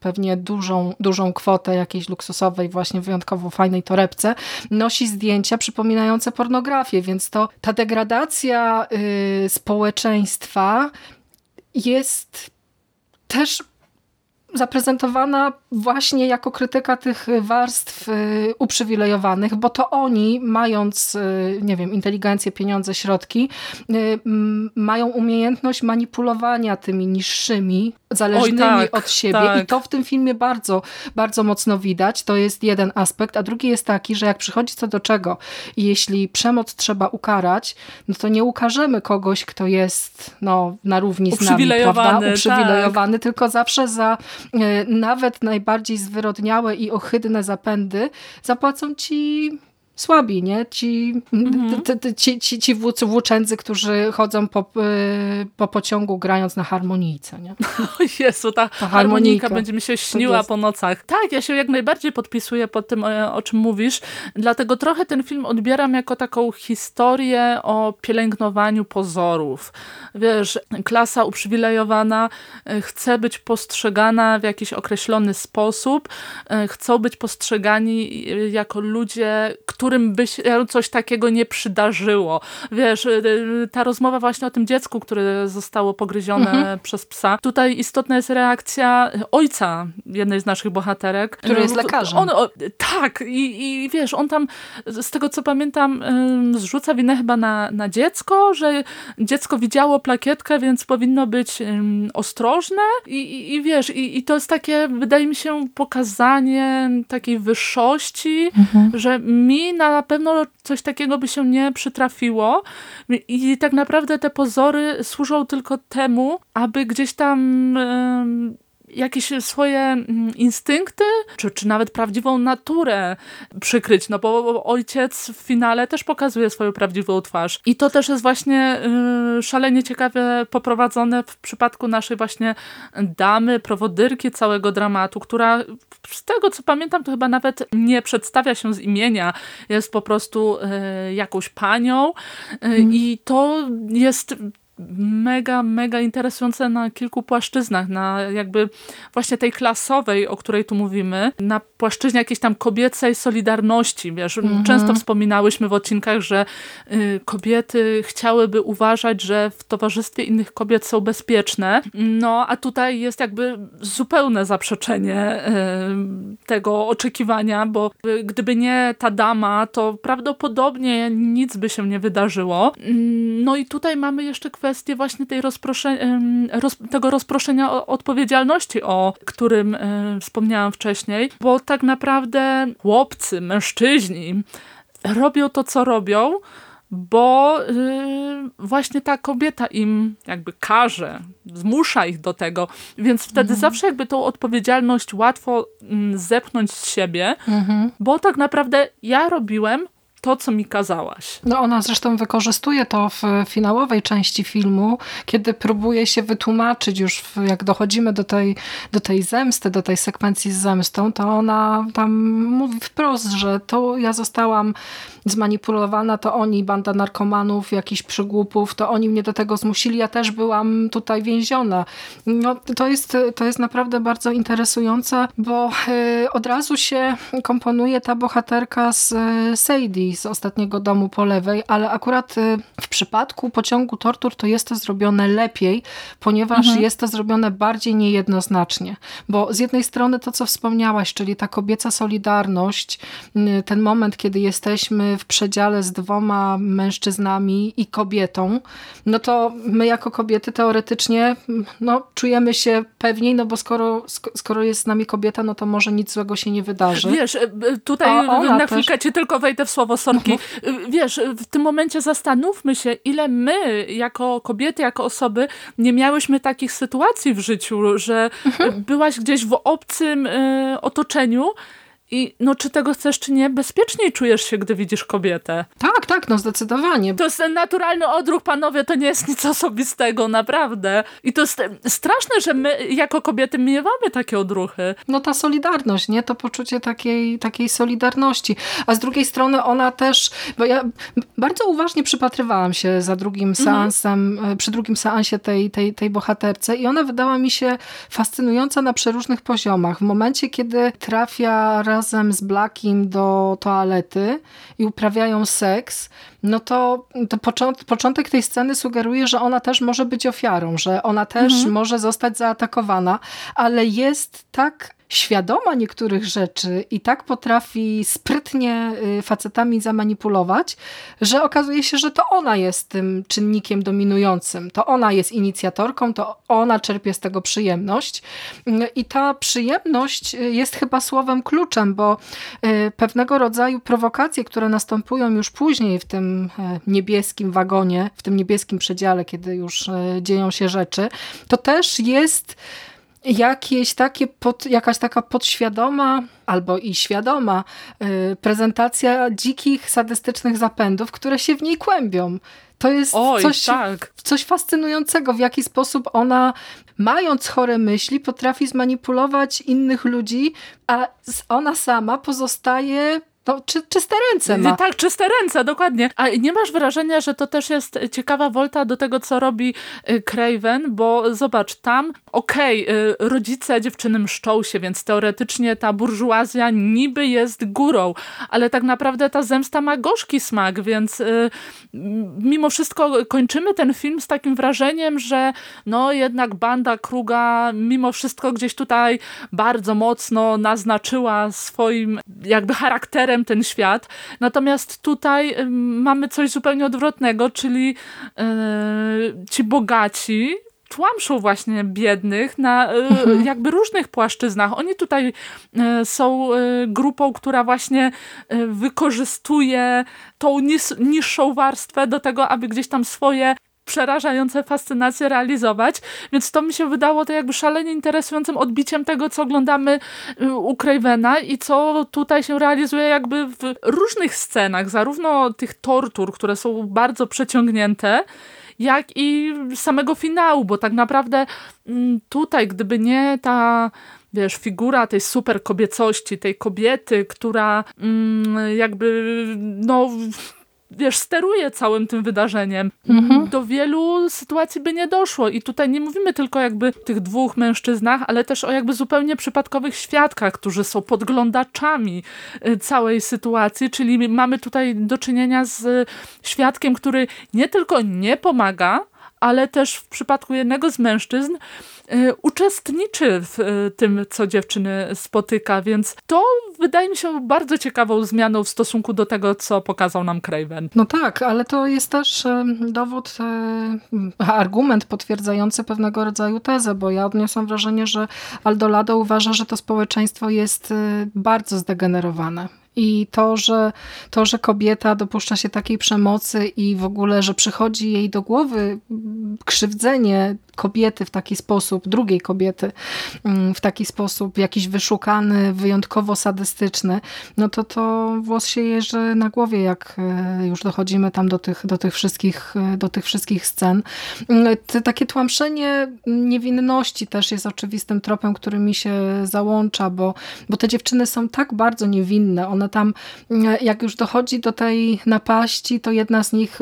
pewnie dużą, dużą kwotę jakiejś luksusowej, właśnie wyjątkowo fajnej torebce, nosi zdjęcia przypominające pornografię, więc to ta degradacja y, społeczeństwa jest też zaprezentowana właśnie jako krytyka tych warstw y, uprzywilejowanych, bo to oni, mając, y, nie wiem, inteligencję, pieniądze, środki, y, mają umiejętność manipulowania tymi niższymi, zależnymi tak, od siebie tak. i to w tym filmie bardzo, bardzo mocno widać. To jest jeden aspekt, a drugi jest taki, że jak przychodzi co do czego jeśli przemoc trzeba ukarać, no to nie ukażemy kogoś, kto jest no, na równi z nami, prawda? Uprzywilejowany, tak. tylko zawsze za nawet najbardziej zwyrodniałe i ohydne zapędy zapłacą ci słabi, nie? Ci, mhm. ci, ci, ci włóczędzy, którzy chodzą po, y, po pociągu grając na harmonijce, nie? O Jezu, ta, ta harmonika będzie mi się śniła po nocach. Tak, ja się jak najbardziej podpisuję pod tym, o czym mówisz, dlatego trochę ten film odbieram jako taką historię o pielęgnowaniu pozorów. Wiesz, klasa uprzywilejowana e, chce być postrzegana w jakiś określony sposób, e, chcą być postrzegani e, jako ludzie, którym by się coś takiego nie przydarzyło. Wiesz, ta rozmowa właśnie o tym dziecku, które zostało pogryzione mhm. przez psa. Tutaj istotna jest reakcja ojca jednej z naszych bohaterek. Który jest lekarzem. On, o, tak, i, i wiesz, on tam, z tego co pamiętam, zrzuca winę chyba na, na dziecko, że dziecko widziało plakietkę, więc powinno być ostrożne i, i, i wiesz, i, i to jest takie, wydaje mi się, pokazanie takiej wyższości, mhm. że mi na pewno coś takiego by się nie przytrafiło. I tak naprawdę te pozory służą tylko temu, aby gdzieś tam jakieś swoje mm, instynkty, czy, czy nawet prawdziwą naturę przykryć, no bo ojciec w finale też pokazuje swoją prawdziwą twarz. I to też jest właśnie y, szalenie ciekawe poprowadzone w przypadku naszej właśnie damy, prowodyrki całego dramatu, która z tego co pamiętam to chyba nawet nie przedstawia się z imienia, jest po prostu y, jakąś panią y, mm. i to jest mega, mega interesujące na kilku płaszczyznach, na jakby właśnie tej klasowej, o której tu mówimy, na płaszczyźnie jakiejś tam kobiecej solidarności, wiesz, mhm. często wspominałyśmy w odcinkach, że y, kobiety chciałyby uważać, że w towarzystwie innych kobiet są bezpieczne, no a tutaj jest jakby zupełne zaprzeczenie y, tego oczekiwania, bo y, gdyby nie ta dama, to prawdopodobnie nic by się nie wydarzyło. No i tutaj mamy jeszcze kwestię kwestię właśnie tej rozprosze, roz, tego rozproszenia odpowiedzialności, o którym wspomniałam wcześniej, bo tak naprawdę chłopcy, mężczyźni robią to, co robią, bo yy, właśnie ta kobieta im jakby każe, zmusza ich do tego, więc wtedy mhm. zawsze jakby tą odpowiedzialność łatwo mm, zepchnąć z siebie, mhm. bo tak naprawdę ja robiłem to, co mi kazałaś. No ona zresztą wykorzystuje to w finałowej części filmu, kiedy próbuje się wytłumaczyć już, jak dochodzimy do tej, do tej zemsty, do tej sekwencji z zemstą, to ona tam mówi wprost, że to ja zostałam zmanipulowana, to oni, banda narkomanów, jakichś przygłupów, to oni mnie do tego zmusili, ja też byłam tutaj więziona. No, to, jest, to jest naprawdę bardzo interesujące, bo y, od razu się komponuje ta bohaterka z y, Z ostatniego domu po lewej, ale akurat y, w przypadku pociągu tortur to jest to zrobione lepiej, ponieważ mhm. jest to zrobione bardziej niejednoznacznie. Bo z jednej strony to, co wspomniałaś, czyli ta kobieca solidarność, y, ten moment, kiedy jesteśmy w przedziale z dwoma mężczyznami i kobietą, no to my jako kobiety teoretycznie no, czujemy się pewniej, no bo skoro, skoro jest z nami kobieta, no to może nic złego się nie wydarzy. Wiesz, y, tutaj na chwilkę też... ci tylko wejdę w słowo Mhm. Wiesz, w tym momencie zastanówmy się, ile my jako kobiety, jako osoby nie miałyśmy takich sytuacji w życiu, że mhm. byłaś gdzieś w obcym y, otoczeniu i no, czy tego chcesz, czy nie, bezpieczniej czujesz się, gdy widzisz kobietę. Tak, tak, no zdecydowanie. To jest naturalny odruch, panowie, to nie jest nic osobistego, naprawdę. I to jest straszne, że my jako kobiety miewamy takie odruchy. No ta solidarność, nie? To poczucie takiej, takiej solidarności. A z drugiej strony ona też, bo ja bardzo uważnie przypatrywałam się za drugim mhm. seansem, mhm. przy drugim seansie tej, tej, tej bohaterce i ona wydała mi się fascynująca na przeróżnych poziomach. W momencie, kiedy trafia raz razem z Blackiem do toalety i uprawiają seks, no to, to początek, początek tej sceny sugeruje, że ona też może być ofiarą, że ona też mhm. może zostać zaatakowana, ale jest tak świadoma niektórych rzeczy i tak potrafi sprytnie y, facetami zamanipulować, że okazuje się, że to ona jest tym czynnikiem dominującym. To ona jest inicjatorką, to ona czerpie z tego przyjemność. Y, I ta przyjemność y, jest chyba słowem kluczem, bo pewnego rodzaju prowokacje, które następują już później w tym niebieskim wagonie, w tym niebieskim przedziale, kiedy już dzieją się rzeczy, to też jest jakieś takie pod, jakaś taka podświadoma albo i świadoma y, prezentacja dzikich, sadystycznych zapędów, które się w niej kłębią. To jest Oj, coś, tak. coś fascynującego, w jaki sposób ona, mając chore myśli, potrafi zmanipulować innych ludzi, a ona sama pozostaje no, czy, czyste ręce ma. Tak, czyste ręce, dokładnie. A nie masz wrażenia, że to też jest ciekawa wolta do tego, co robi y, Craven, bo zobacz, tam okej, okay, rodzice dziewczyny mszczą się, więc teoretycznie ta burżuazja niby jest górą, ale tak naprawdę ta zemsta ma gorzki smak, więc y, mimo wszystko kończymy ten film z takim wrażeniem, że no jednak banda Kruga mimo wszystko gdzieś tutaj bardzo mocno naznaczyła swoim jakby charakterem ten świat. Natomiast tutaj mamy coś zupełnie odwrotnego, czyli yy, ci bogaci tłamszą właśnie biednych na mhm. jakby różnych płaszczyznach. Oni tutaj są grupą, która właśnie wykorzystuje tą niższą warstwę do tego, aby gdzieś tam swoje przerażające fascynacje realizować, więc to mi się wydało to jakby szalenie interesującym odbiciem tego, co oglądamy y, u Cravena i co tutaj się realizuje jakby w różnych scenach, zarówno tych tortur, które są bardzo przeciągnięte, jak i samego finału, bo tak naprawdę mm, tutaj, gdyby nie ta wiesz, figura tej super kobiecości, tej kobiety, która mm, jakby no wiesz, steruje całym tym wydarzeniem. Mhm. Do wielu sytuacji by nie doszło i tutaj nie mówimy tylko jakby tych dwóch mężczyznach, ale też o jakby zupełnie przypadkowych świadkach, którzy są podglądaczami y, całej sytuacji, czyli mamy tutaj do czynienia z świadkiem, który nie tylko nie pomaga, ale też w przypadku jednego z mężczyzn y, uczestniczy w y, tym, co dziewczyny spotyka, więc to wydaje mi się bardzo ciekawą zmianą w stosunku do tego, co pokazał nam Craven. No tak, ale to jest też dowód, e, argument potwierdzający pewnego rodzaju tezę, bo ja odniosłam wrażenie, że Aldolado uważa, że to społeczeństwo jest bardzo zdegenerowane i to że, to, że kobieta dopuszcza się takiej przemocy i w ogóle, że przychodzi jej do głowy krzywdzenie kobiety w taki sposób, drugiej kobiety mm, w taki sposób, jakiś wyszukany, wyjątkowo sadystyczny, no to to włos się jeży na głowie, jak e, już dochodzimy tam do tych, do tych, wszystkich, e, do tych wszystkich scen. Mm, takie tłamszenie niewinności też jest oczywistym tropem, który mi się załącza, bo, bo te dziewczyny są tak bardzo niewinne. One tam, mm, jak już dochodzi do tej napaści, to jedna z nich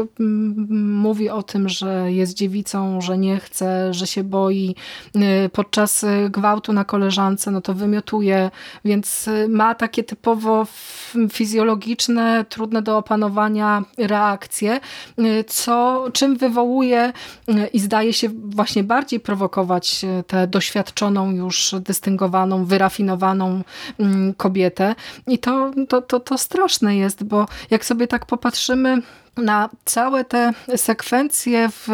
mówi o tym, że jest dziewicą, że nie chce, że się boi y, podczas y, gwałtu na koleżance, no to wymiotuje, więc ma takie typowo fizjologiczne, trudne do opanowania reakcje, co, czym wywołuje i zdaje się właśnie bardziej prowokować tę doświadczoną już dystyngowaną, wyrafinowaną mm, kobietę. I to, to, to, to straszne jest, bo jak sobie tak popatrzymy na całe te sekwencje w,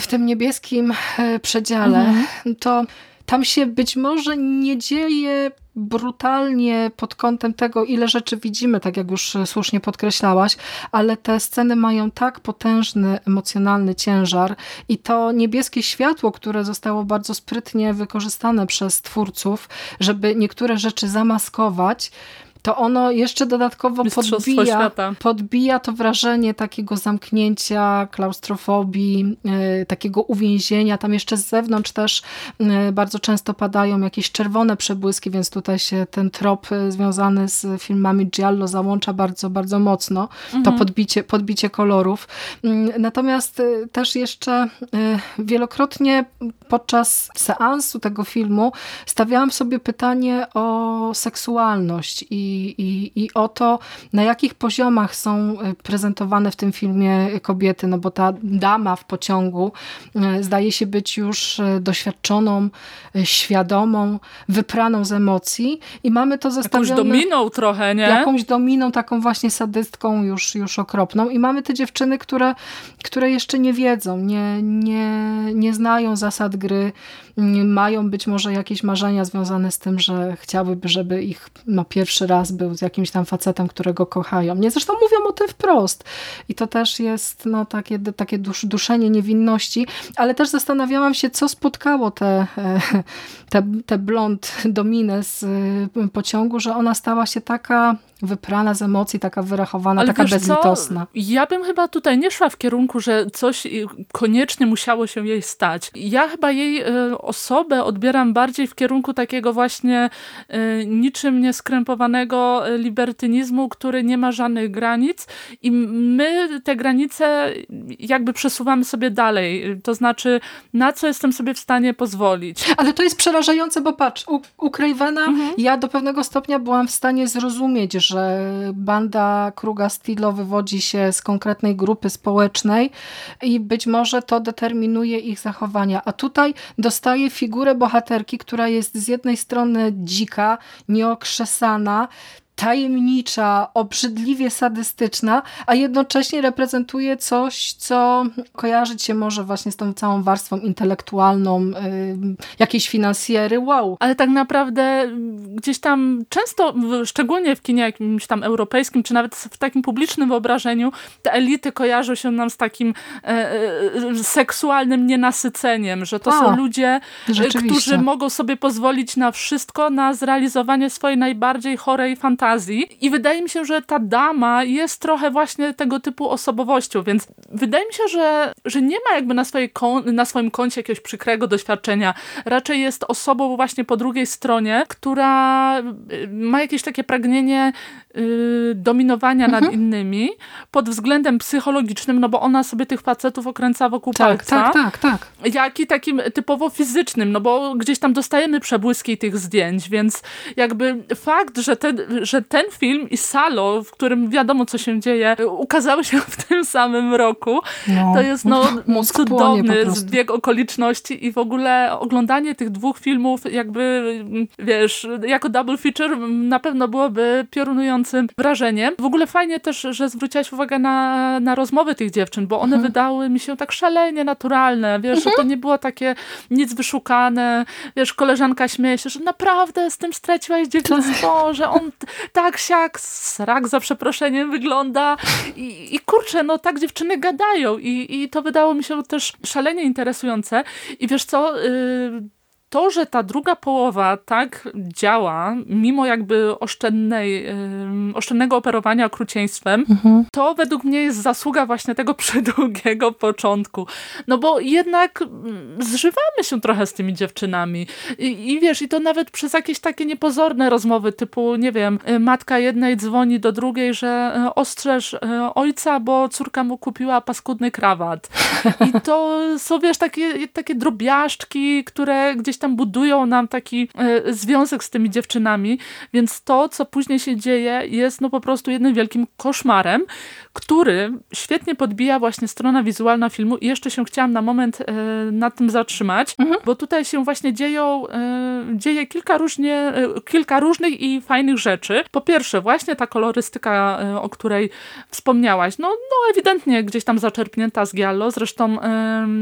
w tym niebieskim e, przedziale, mhm. to tam się być może nie dzieje brutalnie pod kątem tego, ile rzeczy widzimy, tak jak już słusznie podkreślałaś, ale te sceny mają tak potężny emocjonalny ciężar i to niebieskie światło, które zostało bardzo sprytnie wykorzystane przez twórców, żeby niektóre rzeczy zamaskować, to ono jeszcze dodatkowo podbija, podbija to wrażenie takiego zamknięcia, klaustrofobii, e, takiego uwięzienia. Tam jeszcze z zewnątrz też e, bardzo często padają jakieś czerwone przebłyski, więc tutaj się ten trop e, związany z filmami Giallo załącza bardzo, bardzo mocno. Mhm. To podbicie, podbicie kolorów. Mm, natomiast też jeszcze wielokrotnie podczas seansu tego filmu stawiałam sobie pytanie o seksualność i i, i, o to, na jakich poziomach są e, prezentowane w tym filmie kobiety, no bo ta dama w pociągu e, zdaje się być już e, doświadczoną, świadomą, wypraną z emocji i mamy to zestawione... Jakąś dominą trochę, nie? Jakąś dominą, taką właśnie sadystką już, już okropną i mamy te dziewczyny, które, które jeszcze nie wiedzą, nie, nie, nie znają zasad gry, mają być może jakieś marzenia związane z tym, że chciałyby, żeby ich no, pierwszy raz był z jakimś tam facetem, którego kochają. Nie, zresztą mówią o tym wprost. I to też jest no, takie, takie dusz, duszenie niewinności, ale też zastanawiałam się, co spotkało te, te, te blond Dominę z y, pociągu, że ona stała się taka wyprana z emocji, taka wyrachowana, Ale taka bezlitosna. Co? Ja bym chyba tutaj nie szła w kierunku, że coś koniecznie musiało się jej stać. Ja chyba jej y, osobę odbieram bardziej w kierunku takiego właśnie y, niczym nieskrępowanego libertynizmu, który nie ma żadnych granic i my te granice jakby przesuwamy sobie dalej. To znaczy, na co jestem sobie w stanie pozwolić. Ale to jest przerażające, bo patrz, u, u Cravena mhm. ja do pewnego stopnia byłam w stanie zrozumieć, że banda Kruga Stilo wywodzi się z konkretnej grupy społecznej i być może to determinuje ich zachowania. A tutaj dostaje figurę bohaterki, która jest z jednej strony dzika, nieokrzesana, tajemnicza, obrzydliwie sadystyczna, a jednocześnie reprezentuje coś, co kojarzyć się może właśnie z tą całą warstwą intelektualną, yy, jakiejś finansjery, wow. Ale tak naprawdę gdzieś tam często, szczególnie w kinie jakimś tam europejskim, czy nawet w takim publicznym wyobrażeniu, te elity kojarzą się nam z takim e, e, seksualnym nienasyceniem, że to a, są ludzie, którzy mogą sobie pozwolić na wszystko, na zrealizowanie swojej najbardziej chorej fantazji i wydaje mi się, że ta dama jest trochę właśnie tego typu osobowością, więc wydaje mi się, że, że nie ma jakby na, swojej na swoim koncie jakiegoś przykrego doświadczenia. Raczej jest osobą właśnie po drugiej stronie, która y, ma jakieś takie pragnienie dominowania mhm. nad innymi pod względem psychologicznym, no bo ona sobie tych facetów okręca wokół tak, palca. Tak, tak, tak. Jak i takim typowo fizycznym, no bo gdzieś tam dostajemy przebłyski tych zdjęć, więc jakby fakt, że ten, że ten film i Salo, w którym wiadomo co się dzieje, ukazały się w tym samym roku. No. To jest no, cudowny zbieg okoliczności i w ogóle oglądanie tych dwóch filmów jakby, wiesz, jako double feature na pewno byłoby wrażeniem. W ogóle fajnie też, że zwróciłaś uwagę na, na rozmowy tych dziewczyn, bo one mhm. wydały mi się tak szalenie naturalne, wiesz, mhm. że to nie było takie nic wyszukane, wiesz, koleżanka śmieje się, że naprawdę z tym straciłaś dziewczynstwo, że on tak siak, srak za przeproszeniem wygląda i, i kurczę, no tak dziewczyny gadają i, i to wydało mi się też szalenie interesujące i wiesz co, yy, to, że ta druga połowa tak działa, mimo jakby oszczędnej, oszczędnego operowania okrucieństwem, mhm. to według mnie jest zasługa właśnie tego przydługiego początku. No bo jednak zżywamy się trochę z tymi dziewczynami. I, I, wiesz, i to nawet przez jakieś takie niepozorne rozmowy, typu, nie wiem, y, matka jednej dzwoni do drugiej, że y, ostrzeż y, ojca, bo córka mu kupiła paskudny krawat. I to są, wiesz, takie, takie drobiażdżki, które gdzieś tam budują nam taki e, związek z tymi dziewczynami, więc to, co później się dzieje, jest no po prostu jednym wielkim koszmarem, który świetnie podbija właśnie strona wizualna filmu i jeszcze się chciałam na moment e, nad tym zatrzymać, mhm. bo tutaj się właśnie dzieją, e, dzieje kilka, różnie, kilka różnych i fajnych rzeczy. Po pierwsze, właśnie ta kolorystyka, o której wspomniałaś, no, no ewidentnie gdzieś tam zaczerpnięta z Giallo, zresztą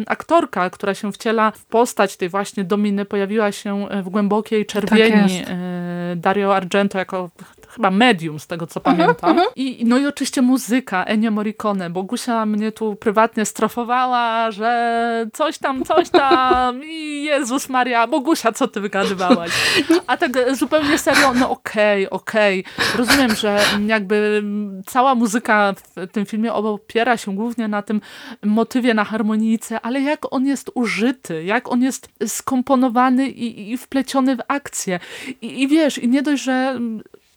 aktorka, która się wciela w postać tej właśnie Dominy pojawiła się w głębokiej czerwieni tak Dario Argento jako chyba medium z tego co mhm, pamiętam. -huh. I, no i oczywiście muzyka Ennio Morricone. Bogusia mnie tu prywatnie strofowała, że coś tam, coś tam i Jezus Maria, Bogusia, co ty wygadywałaś? A tak zupełnie serio, no okej, okay, okej. Okay. Rozumiem, że jakby cała muzyka w tym filmie opiera się głównie na tym motywie, na harmonijce, ale jak on jest użyty, jak on jest skomponowany i, i wpleciony w akcję. I, I wiesz, i nie dość, że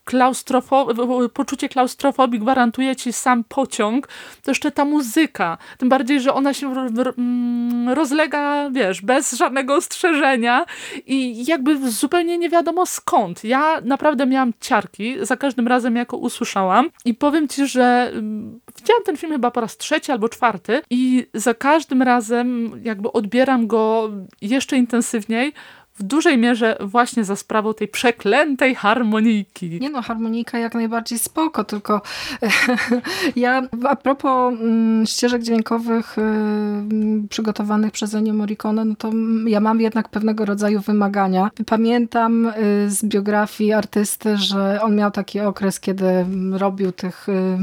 klaustrofo poczucie klaustrofobii gwarantuje ci sam pociąg, to jeszcze ta muzyka. Tym bardziej, że ona się mm, rozlega, wiesz, bez żadnego ostrzeżenia i jakby zupełnie nie wiadomo skąd. Ja naprawdę miałam ciarki za każdym razem, jako usłyszałam i powiem ci, że mm, widziałam ten film chyba po raz trzeci albo czwarty i za każdym razem jakby odbieram go jeszcze intensywniej, w dużej mierze właśnie za sprawą tej przeklętej harmonijki. Nie no, harmonika jak najbardziej spoko, tylko ja a propos mm, ścieżek dźwiękowych y, przygotowanych przez Ennio Morricone, no to ja mam jednak pewnego rodzaju wymagania. Pamiętam y, z biografii artysty, że on miał taki okres, kiedy robił tych y,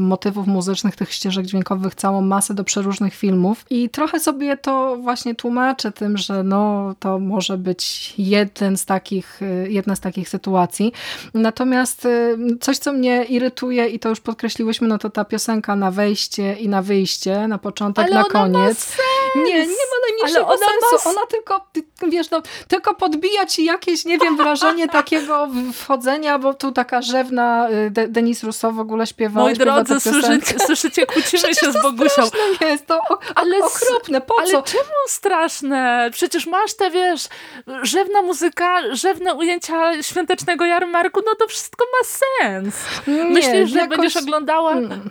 motywów muzycznych, tych ścieżek dźwiękowych całą masę do przeróżnych filmów i trochę sobie to właśnie tłumaczę tym, że no to może być jeden z takich, y, jedna z takich sytuacji. Natomiast y, coś, co mnie irytuje i to już podkreśliłyśmy, no to ta piosenka na wejście i na wyjście, na początek, Ale na koniec. Ma nie, nie ma najmniejszego ona sensu. Ona tylko, wiesz, no, tylko podbija ci jakieś, nie wiem, wrażenie takiego wchodzenia, bo tu taka rzewna De Denis Rousseau w ogóle śpiewa. Moi drodzy, słyszycie, słyszycie, kłócimy się z Bogusią. jest, to ale okropne, po ale co? Ale czemu straszne? Przecież masz te, wiesz, rzewna muzyka, rzewne ujęcia świątecznego jarmarku, no to wszystko ma sens. Nie, Myślisz, że jakoś... będziesz oglądała... Mm.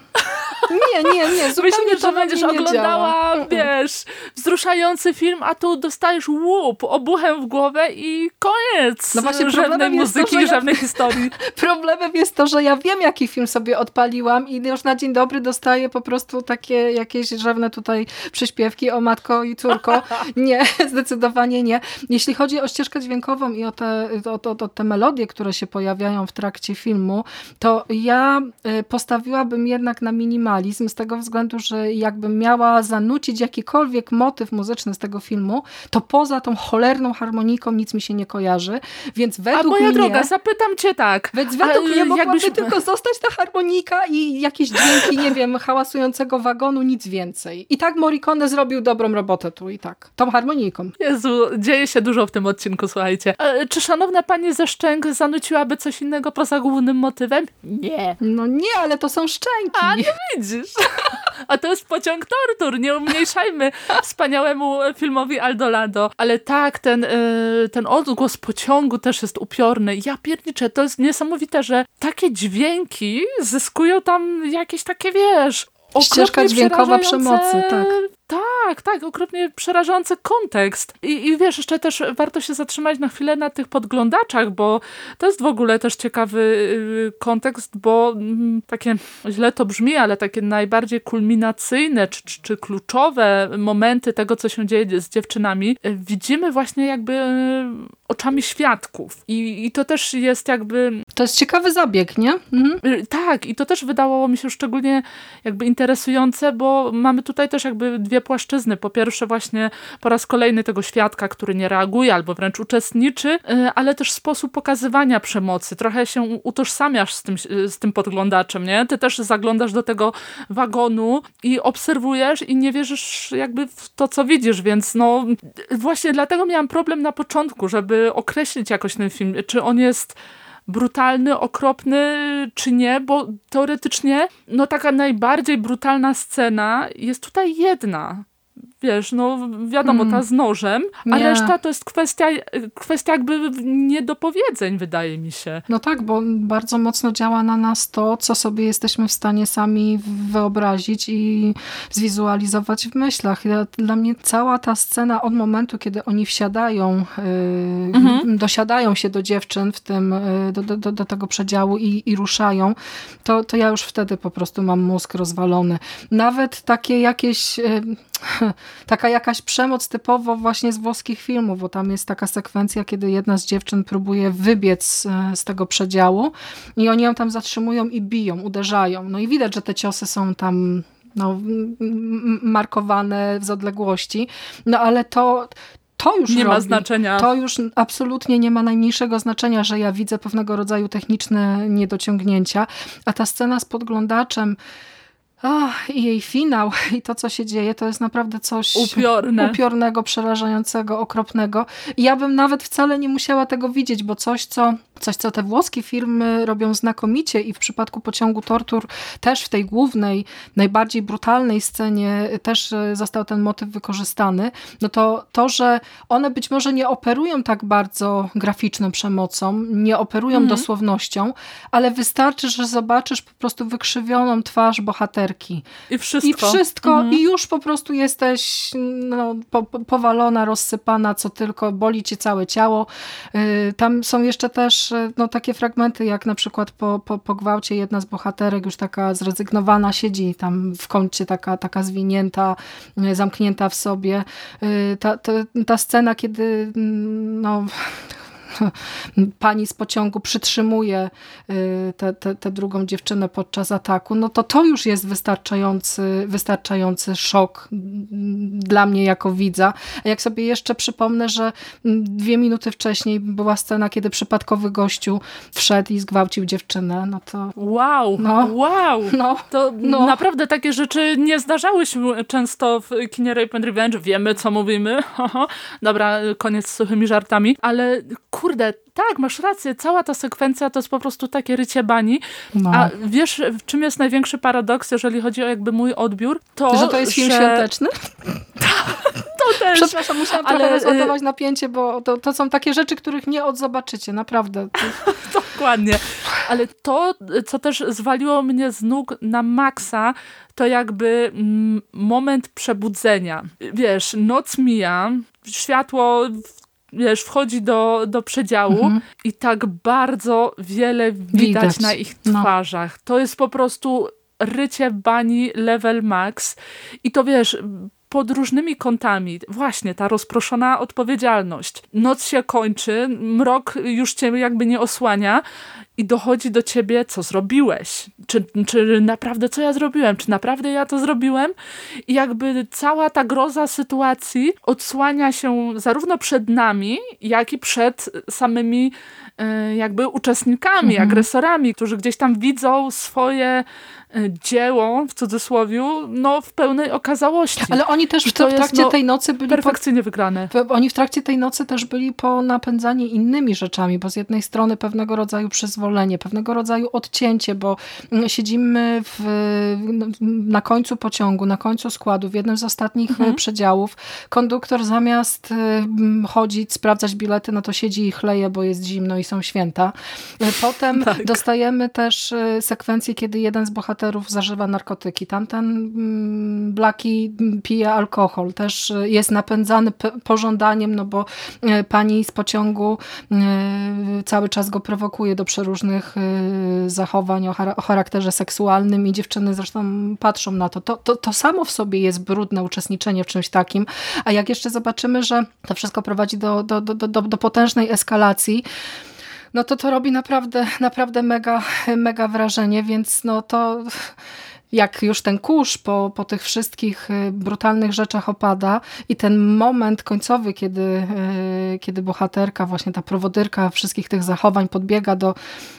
Nie, nie, nie, zupełnie Myślisz, że będziesz oglądała, wiesz, wzruszający film, a tu dostajesz łup, obuchem w głowę i koniec no właśnie, żadnej muzyki to, i żadnej ja... historii. Problemem jest to, że ja wiem, jaki film sobie odpaliłam i już na dzień dobry dostaję po prostu takie jakieś rzewne tutaj przyśpiewki o matko i córko. Nie, zdecydowanie nie. Jeśli chodzi o ścieżkę dźwiękową i o te, o, o, o te melodie, które się pojawiają w trakcie filmu, to ja y, postawiłabym jednak na minimalizm z tego względu, że jakbym miała zanucić jakikolwiek motyw muzyczny z tego filmu, to poza tą cholerną harmoniką nic mi się nie kojarzy, więc według A moja mnie... droga, zapytam cię tak. Więc według mnie mogłaby jakbyś... tylko zostać ta harmonika i jakieś dźwięki, nie wiem, hałasującego wagonu, nic więcej. I tak Morricone zrobił dobrą robotę tu i tak. Tą harmoniką. Jezu, dzieje się dużo w tym odcinku, słuchajcie. E, czy szanowna pani ze Szczęk zanuciłaby coś innego poza głównym motywem? Nie. No nie, ale to są szczęki. A, no widzisz. A to jest pociąg tortur, nie umniejszajmy wspaniałemu filmowi Aldolado. Ale tak, ten, yy, ten odgłos pociągu też jest upiorny. Ja pierniczę, to jest niesamowite, że takie dźwięki zyskują tam jakieś takie, wiesz, Ścieżka dźwiękowa przemocy, tak. Tak, tak, okropnie przerażający kontekst. I, I wiesz, jeszcze też warto się zatrzymać na chwilę na tych podglądaczach, bo to jest w ogóle też ciekawy y, kontekst, bo mm, takie, źle to brzmi, ale takie najbardziej kulminacyjne czy, czy, czy kluczowe momenty tego, co się dzieje z dziewczynami, y, widzimy właśnie jakby y, oczami świadków. I, I to też jest jakby... To jest ciekawy zabieg, nie? Mhm. Tak, i to też wydawało mi się szczególnie jakby interesujące, bo mamy tutaj też jakby dwie płaszczyzny. Po pierwsze właśnie po raz kolejny tego świadka, który nie reaguje albo wręcz uczestniczy, y, ale też sposób pokazywania przemocy. Trochę się utożsamiasz z tym, z tym podglądaczem, nie? Ty też zaglądasz do tego wagonu i obserwujesz i nie wierzysz jakby w to, co widzisz, więc no właśnie dlatego miałam problem na początku, żeby określić jakoś ten film, czy on jest brutalny, okropny, czy nie, bo teoretycznie no taka najbardziej brutalna scena jest tutaj jedna wiesz, no wiadomo, ta mm. z nożem, a nie. reszta to jest kwestia, kwestia jakby niedopowiedzeń, wydaje mi się. No tak, bo bardzo mocno działa na nas to, co sobie jesteśmy w stanie sami wyobrazić i zwizualizować w myślach. Dla mnie cała ta scena od momentu, kiedy oni wsiadają, yy, mhm. dosiadają się do dziewczyn w tym, yy, do, do, do tego przedziału i, i ruszają, to, to ja już wtedy po prostu mam mózg rozwalony. Nawet takie jakieś yy, taka jakaś przemoc typowo właśnie z włoskich filmów, bo tam jest taka sekwencja, kiedy jedna z dziewczyn próbuje wybiec e, z tego przedziału i oni ją tam zatrzymują i biją, uderzają. No i widać, że te ciosy są tam no, markowane z odległości, no ale to, to już nie robi. ma znaczenia. To już absolutnie nie ma najmniejszego znaczenia, że ja widzę pewnego rodzaju techniczne niedociągnięcia, a ta scena z podglądaczem Oh, I jej finał i to, co się dzieje, to jest naprawdę coś Upiorne. upiornego, przerażającego, okropnego. I ja bym nawet wcale nie musiała tego widzieć, bo coś, co coś, co te włoskie filmy robią znakomicie i w przypadku Pociągu Tortur też w tej głównej, najbardziej brutalnej scenie też e, został ten motyw wykorzystany, no to to, że one być może nie operują tak bardzo graficzną przemocą, nie operują mhm. dosłownością, ale wystarczy, że zobaczysz po prostu wykrzywioną twarz bohaterki. I wszystko. I wszystko, mhm. i już po prostu jesteś no, po, powalona, rozsypana, co tylko boli cię całe ciało. Y, tam są jeszcze też y, no, takie fragmenty, jak na przykład po, po, po gwałcie jedna z bohaterek już taka zrezygnowana siedzi tam w kącie, taka, taka zwinięta, y, zamknięta w sobie. Ta, ta, ta scena, kiedy mm, no, pani z pociągu przytrzymuje tę te, drugą dziewczynę podczas ataku, no to to już jest wystarczający, wystarczający szok dla mnie jako widza. A jak sobie jeszcze przypomnę, że dwie minuty wcześniej była scena, kiedy przypadkowy gościu wszedł i zgwałcił dziewczynę, no to... Wow, no, wow! No, to no. naprawdę takie rzeczy nie zdarzały się często w kinie Rape and Revenge. Wiemy, co mówimy. Dobra, koniec z suchymi żartami, ale kurde, tak, masz rację, cała ta sekwencja to jest po prostu takie rycie bani. No. A wiesz, w czym jest największy paradoks, jeżeli chodzi o jakby mój odbiór? To, że to jest film że... świąteczny? to też. Przepraszam, musiałam ale... trochę rozładować napięcie, bo to, to są takie rzeczy, których nie odzobaczycie, naprawdę. Dokładnie. Ale to, co też zwaliło mnie z nóg na maksa, to jakby mm, moment przebudzenia. Wiesz, noc mija, światło wiesz, wchodzi do, do przedziału mhm. i tak bardzo wiele widać, widać. na ich no. twarzach. No. To jest po prostu rycie bani level max i to wiesz, pod różnymi kątami. Właśnie, ta rozproszona odpowiedzialność. Noc się kończy, mrok już cię jakby nie osłania i dochodzi do ciebie, co zrobiłeś. Czy, czy naprawdę co ja zrobiłem? Czy naprawdę ja to zrobiłem? I jakby cała ta groza sytuacji odsłania się zarówno przed nami, jak i przed samymi e, jakby uczestnikami, mhm. agresorami, którzy gdzieś tam widzą swoje dzieło, w cudzysłowie, no w pełnej okazałości. Ale oni też w, to w trakcie jest, no, tej nocy byli... Perfekcyjnie po, wygrane. Oni w trakcie tej nocy też byli po napędzanie innymi rzeczami, bo z jednej strony pewnego rodzaju przyzwolenie, pewnego rodzaju odcięcie, bo mm, siedzimy w, na końcu pociągu, na końcu składu, w jednym z ostatnich mhm. przedziałów. Konduktor zamiast y, chodzić, sprawdzać bilety, no to siedzi i chleje, bo jest zimno i są święta. Potem tak. dostajemy też y, sekwencję, kiedy jeden z bohaterów bohaterów zażywa narkotyki. Tamten mm, Blaki pije alkohol. Też jest napędzany pożądaniem, no bo e, pani z pociągu e, cały czas go prowokuje do przeróżnych e, zachowań o charakterze seksualnym i dziewczyny zresztą patrzą na to. To, to. to samo w sobie jest brudne uczestniczenie w czymś takim. A jak jeszcze zobaczymy, że to wszystko prowadzi do, do, do, do, do potężnej eskalacji, no to to robi naprawdę, naprawdę mega, mega wrażenie, więc no to jak już ten kurz po, po tych wszystkich y, brutalnych rzeczach opada i ten moment końcowy, kiedy, y, kiedy bohaterka, właśnie ta prowodyrka wszystkich tych zachowań podbiega do,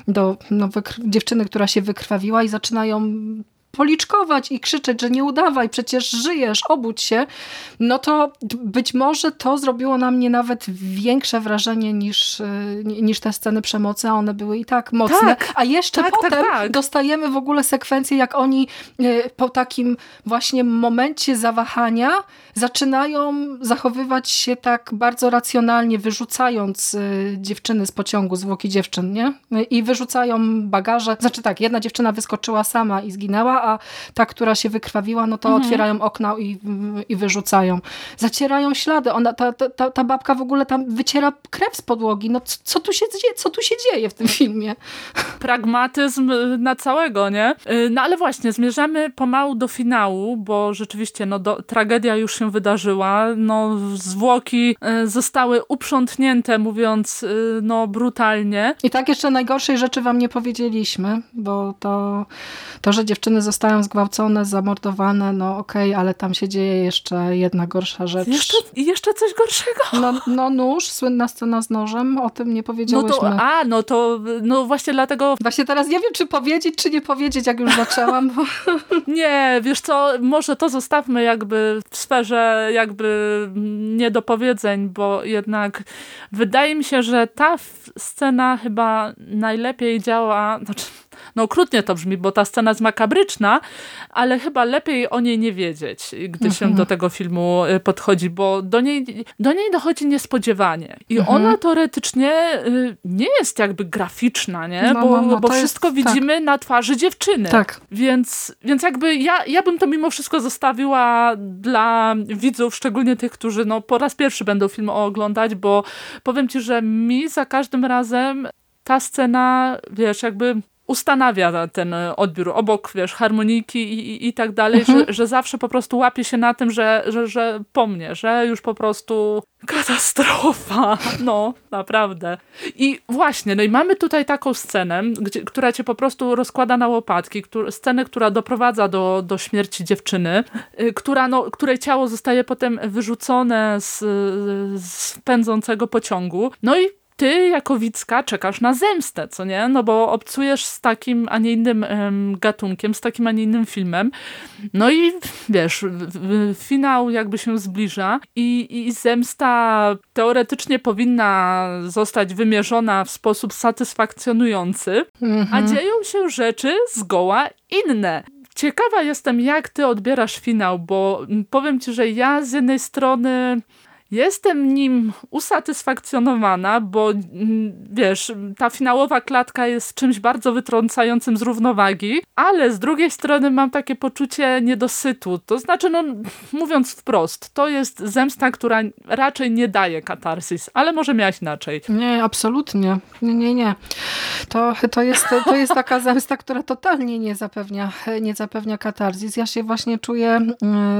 do no, dziewczyny, która się wykrwawiła i zaczynają policzkować i krzyczeć, że nie udawaj, przecież żyjesz, obudź się, no to być może to zrobiło na mnie nawet większe wrażenie niż, e, niż te sceny przemocy, a one były i tak mocne. Tak, a jeszcze tak, tak potem tak, dostajemy w ogóle sekwencję, jak oni e, po takim właśnie momencie zawahania zaczynają zachowywać się tak bardzo racjonalnie, wyrzucając e, dziewczyny z pociągu, zwłoki dziewczyn, nie? I wyrzucają bagaże. Znaczy tak, jedna dziewczyna wyskoczyła sama i zginęła, a ta, która się wykrwawiła, no to mhm. otwierają okna i, i wyrzucają. Zacierają ślady. Ona, ta, ta, ta babka w ogóle tam wyciera krew z podłogi. No co, co, tu się dzieje, co tu się dzieje w tym filmie? Pragmatyzm y, na całego, nie? Y, no ale właśnie, zmierzamy pomału do finału, bo rzeczywiście no, do, tragedia już się wydarzyła. No, zwłoki y, zostały uprzątnięte, mówiąc no, brutalnie. I tak jeszcze najgorszej rzeczy wam nie powiedzieliśmy, bo to, to że dziewczyny zostały zostają zgwałcone, zamordowane, no okej, okay, ale tam się dzieje jeszcze jedna gorsza rzecz. Jeszcze, jeszcze coś gorszego? No, no nóż, słynna scena z nożem, o tym nie powiedziałyśmy. No to, a, no to, no właśnie dlatego... Właśnie teraz nie wiem, czy powiedzieć, czy nie powiedzieć, jak już zaczęłam. Bo... Nie, wiesz co, może to zostawmy jakby w sferze jakby niedopowiedzeń, bo jednak wydaje mi się, że ta scena chyba najlepiej działa, znaczy no okrutnie to brzmi, bo ta scena jest makabryczna, ale chyba lepiej o niej nie wiedzieć, gdy mhm. się do tego filmu y, podchodzi, bo do niej, do niej dochodzi niespodziewanie. I mhm. ona teoretycznie y, nie jest jakby graficzna, nie? No, bo, no, no, bo wszystko jest, tak. widzimy tak. na twarzy dziewczyny. Tak. Więc, więc jakby ja, ja bym to mimo wszystko zostawiła dla widzów, szczególnie tych, którzy no, po raz pierwszy będą film oglądać, bo powiem ci, że mi za każdym razem ta scena, wiesz, jakby ustanawia ten e, odbiór obok, wiesz, harmoniki i, i, i tak dalej, mhm. że, że zawsze po prostu łapie się na tym, że, że, że po mnie, że już po prostu katastrofa, no, naprawdę. I właśnie, no i mamy tutaj taką scenę, gdzie, która cię po prostu rozkłada na łopatki, który, scenę, która doprowadza do, do śmierci dziewczyny, y, która, no, której ciało zostaje potem wyrzucone z, z pędzącego pociągu, no i ty jako widzka czekasz na zemstę, co nie? No bo obcujesz z takim, a nie innym gatunkiem, z takim, a nie innym filmem. No i wiesz, finał jakby się zbliża i, i zemsta teoretycznie powinna zostać wymierzona w sposób satysfakcjonujący, mhm. a dzieją się rzeczy zgoła inne. Ciekawa jestem, jak ty odbierasz finał, bo powiem ci, że ja z jednej strony Jestem nim usatysfakcjonowana, bo mm, wiesz, ta finałowa klatka jest czymś bardzo wytrącającym z równowagi, ale z drugiej strony mam takie poczucie niedosytu. To znaczy, no mówiąc wprost, to jest zemsta, która raczej nie daje katarsis, ale może miałaś inaczej. Nie, absolutnie. Nie, nie, nie. To, to, jest, to jest taka zemsta, która totalnie nie zapewnia, nie zapewnia katarzis. Ja się właśnie czuję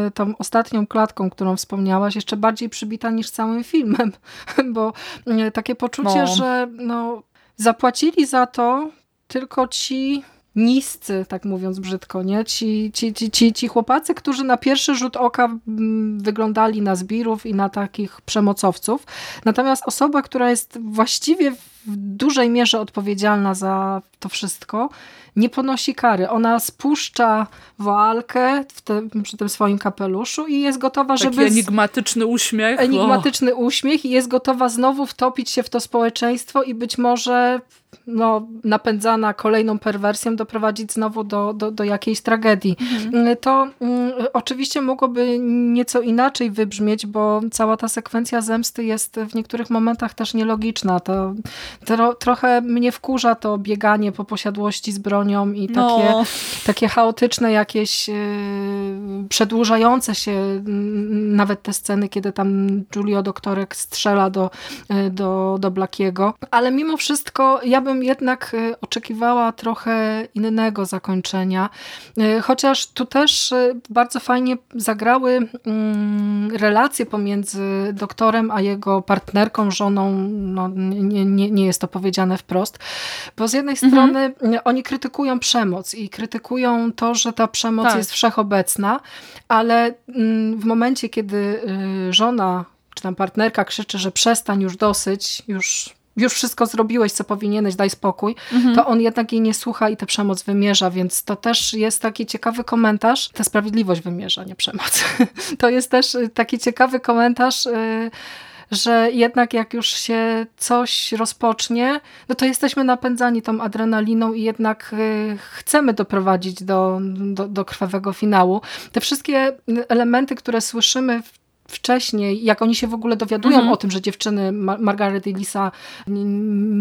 y, tą ostatnią klatką, którą wspomniałaś, jeszcze bardziej przybita niż całym filmem, bo e, takie poczucie, no. że no, zapłacili za to tylko ci niscy, tak mówiąc brzydko, nie? Ci, ci, ci, ci, ci chłopacy, którzy na pierwszy rzut oka mm, wyglądali na zbirów i na takich przemocowców. Natomiast osoba, która jest właściwie w dużej mierze odpowiedzialna za to wszystko, nie ponosi kary. Ona spuszcza woalkę w te, przy tym swoim kapeluszu i jest gotowa, Taki żeby... enigmatyczny uśmiech. Enigmatyczny o. uśmiech i jest gotowa znowu wtopić się w to społeczeństwo i być może no, napędzana kolejną perwersją doprowadzić znowu do, do, do jakiejś tragedii. Mhm. To um, oczywiście mogłoby nieco inaczej wybrzmieć, bo cała ta sekwencja zemsty jest w niektórych momentach też nielogiczna. To, trochę mnie wkurza to bieganie po posiadłości z bronią i no. takie, no. takie chaotyczne jakieś yy, przedłużające się nawet te sceny, kiedy tam Julio Doktorek strzela do, yy, do, do Blackiego. Ale mimo wszystko ja bym jednak y, oczekiwała trochę innego zakończenia. Y, chociaż tu też y, bardzo fajnie zagrały mm, relacje pomiędzy doktorem a jego partnerką, żoną. No, nie, nie, nie jest to powiedziane wprost. Bo z jednej mhm. strony oni krytykują przemoc i krytykują to, że ta przemoc tak. jest wszechobecna, ale mm, w momencie, kiedy żona czy tam partnerka krzyczy, że przestań już dosyć, już już wszystko zrobiłeś, co powinieneś, daj spokój, mhm. to on jednak jej nie słucha i tę przemoc wymierza, więc to też jest taki ciekawy komentarz. Ta sprawiedliwość wymierza, nie przemoc. to jest też taki ciekawy komentarz, y, że jednak jak już się coś rozpocznie, no to jesteśmy napędzani tą adrenaliną i jednak y, chcemy doprowadzić do, do, do krwawego finału. Te wszystkie elementy, które słyszymy w wcześniej, jak oni się w ogóle dowiadują mhm. o tym, że dziewczyny Margaret i Lisa nie,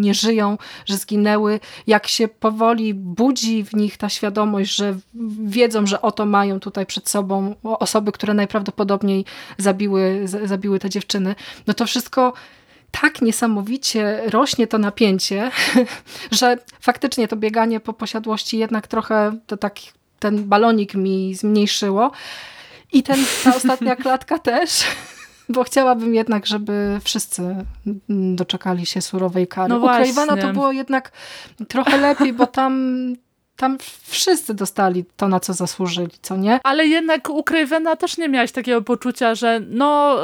nie, żyją, że zginęły, jak się powoli budzi w nich ta świadomość, że wiedzą, że oto mają tutaj przed sobą osoby, które najprawdopodobniej zabiły, zabiły te dziewczyny, no to wszystko tak niesamowicie rośnie to napięcie, że faktycznie to bieganie po posiadłości jednak trochę to tak, ten balonik mi zmniejszyło, i ten, ta ostatnia klatka też, bo chciałabym jednak, żeby wszyscy doczekali się surowej kary. No U Cravena to było jednak trochę lepiej, bo tam tam wszyscy dostali to, na co zasłużyli, co nie? Ale jednak u Cravena też nie miałaś takiego poczucia, że no,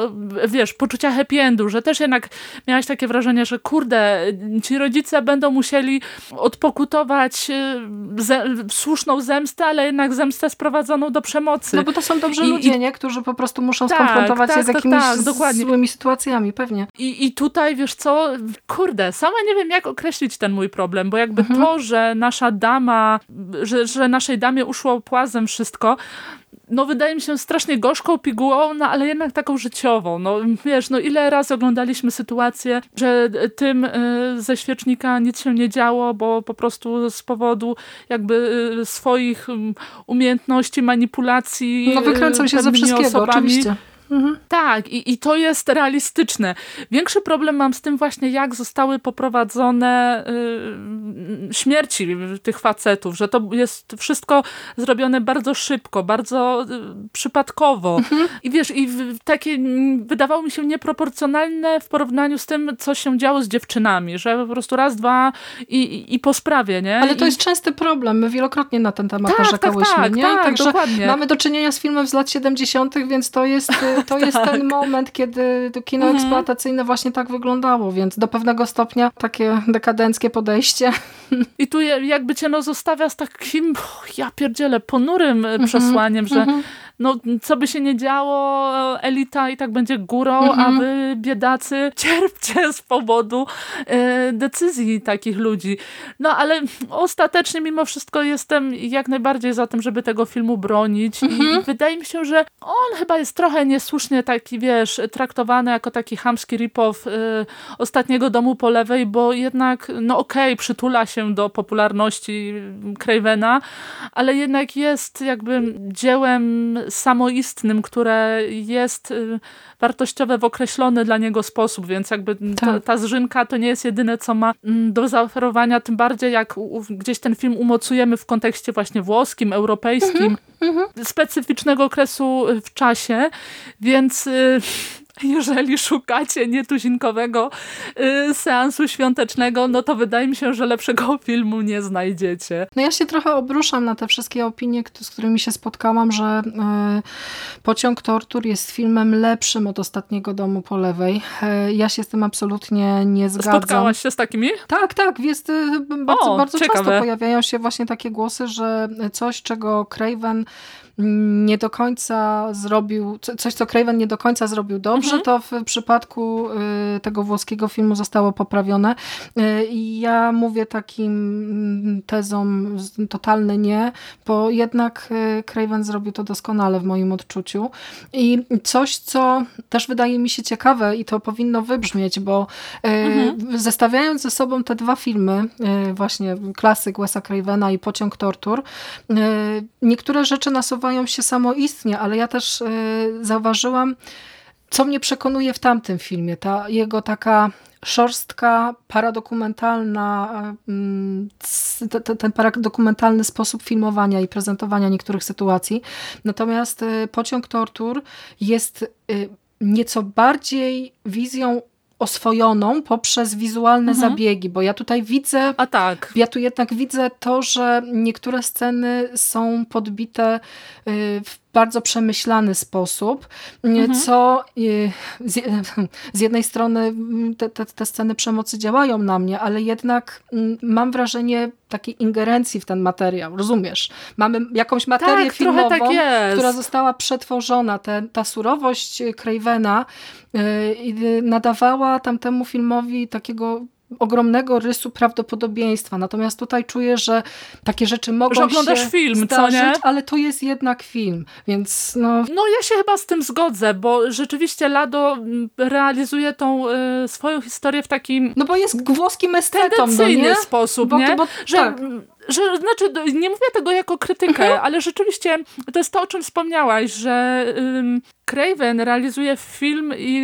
wiesz, poczucia happy endu, że też jednak miałaś takie wrażenie, że kurde, ci rodzice będą musieli odpokutować y, ze słuszną zemstę, ale jednak zemstę sprowadzoną do przemocy. No bo to są dobrzy I, ludzie, i... nie? Którzy po prostu muszą tak, skonfrontować tak, się z jakimiś tak, dokładnie. złymi sytuacjami, pewnie. I, I tutaj, wiesz co, kurde, sama nie wiem, jak określić ten mój problem, bo jakby mhm. to, że nasza dama, że, że naszej damie uszło płazem wszystko, no wydaje mi się strasznie gorzką pigułą, no ale jednak taką życiową. No wiesz, no ile razy oglądaliśmy sytuację, że tym y, ze świecznika nic się nie działo, bo po prostu z powodu jakby y, swoich um, umiejętności manipulacji No wykręcą się ze wszystkiego, osobami, oczywiście Mhm. Tak, i, i to jest realistyczne. Większy problem mam z tym właśnie, jak zostały poprowadzone y, śmierci tych facetów, że to jest wszystko zrobione bardzo szybko, bardzo y, przypadkowo. Mhm. I wiesz, i takie wydawało mi się nieproporcjonalne w porównaniu z tym, co się działo z dziewczynami, że po prostu raz, dwa i, i, i po sprawie, nie? Ale to I... jest częsty problem. My wielokrotnie na ten temat tak, narzekałyśmy, tak, tak, nie? Tak, Także dokładnie. mamy do czynienia z filmem z lat 70., więc to jest to tak. jest ten moment, kiedy to kino mhm. eksploatacyjne właśnie tak wyglądało, więc do pewnego stopnia takie dekadenckie podejście. I tu jakby cię no zostawia z takim, ja pierdzielę, ponurym mhm. przesłaniem, że mhm no co by się nie działo, elita i tak będzie górą, mhm. a wy biedacy cierpcie z powodu e, decyzji takich ludzi. No ale ostatecznie mimo wszystko jestem jak najbardziej za tym, żeby tego filmu bronić mhm. i wydaje mi się, że on chyba jest trochę niesłusznie taki, wiesz, traktowany jako taki hamski rip-off e, ostatniego domu po lewej, bo jednak, no okej, okay, przytula się do popularności Cravena, ale jednak jest jakby dziełem samoistnym, które jest y, wartościowe w określony dla niego sposób, więc jakby ta, ta zżynka to nie jest jedyne, co ma mm, do zaoferowania, tym bardziej jak gdzieś ten film umocujemy w kontekście właśnie włoskim, europejskim, mhm, mhm. specyficznego okresu w czasie, więc y, jeżeli szukacie nietuzinkowego y, seansu świątecznego, no to wydaje mi się, że lepszego filmu nie znajdziecie. No ja się trochę obruszam na te wszystkie opinie, z którymi się spotkałam, że y, Pociąg Tortur jest filmem lepszym od Ostatniego Domu po lewej. Y, ja się z tym absolutnie nie zgadzam. Spotkałaś się z takimi? Tak, tak. Jest, bardzo, o, bardzo często pojawiają się właśnie takie głosy, że coś, czego Craven nie do końca zrobił, coś co Craven nie do końca zrobił dobrze, mhm. to w przypadku y, tego włoskiego filmu zostało poprawione. Y, I ja mówię takim mm, tezom totalne nie, bo jednak y, Craven zrobił to doskonale w moim odczuciu. I coś, co też wydaje mi się ciekawe i to powinno wybrzmieć, bo mhm. zestawiając ze sobą te dwa filmy, właśnie klasyk Wesa Cravena i Pociąg Tortur, niektóre rzeczy nasuwają nasuwają się samoistnie, ale ja też e, zauważyłam, co mnie przekonuje w tamtym filmie, ta jego taka szorstka, paradokumentalna, mm, ten paradokumentalny sposób filmowania i prezentowania niektórych sytuacji. Natomiast e, Pociąg Tortur jest e, nieco bardziej wizją oswojoną poprzez wizualne mhm. zabiegi, bo ja tutaj widzę, A tak. ja tu jednak widzę to, że niektóre sceny są podbite y, w bardzo przemyślany sposób, mhm. co y, z, z, jednej strony mm, te, te, te, sceny przemocy działają na mnie, ale jednak mm, mam wrażenie takiej ingerencji w ten materiał, rozumiesz? Mamy jakąś materię tak, filmową, tak która została przetworzona. Te, ta surowość Cravena yy, nadawała tamtemu filmowi takiego ogromnego rysu prawdopodobieństwa. Natomiast tutaj czuję, że takie rzeczy mogą że oglądasz się film, zdarzyć, co nie? ale to jest jednak film, więc no... No ja się chyba z tym zgodzę, bo rzeczywiście Lado mm, realizuje tą y, swoją historię w takim... No bo jest włoskim estetą, no nie? sposób, bo, nie? Bo, że, tak że znaczy, nie mówię tego jako krytykę, mhm. ale rzeczywiście to jest to, o czym wspomniałaś, że Craven realizuje film i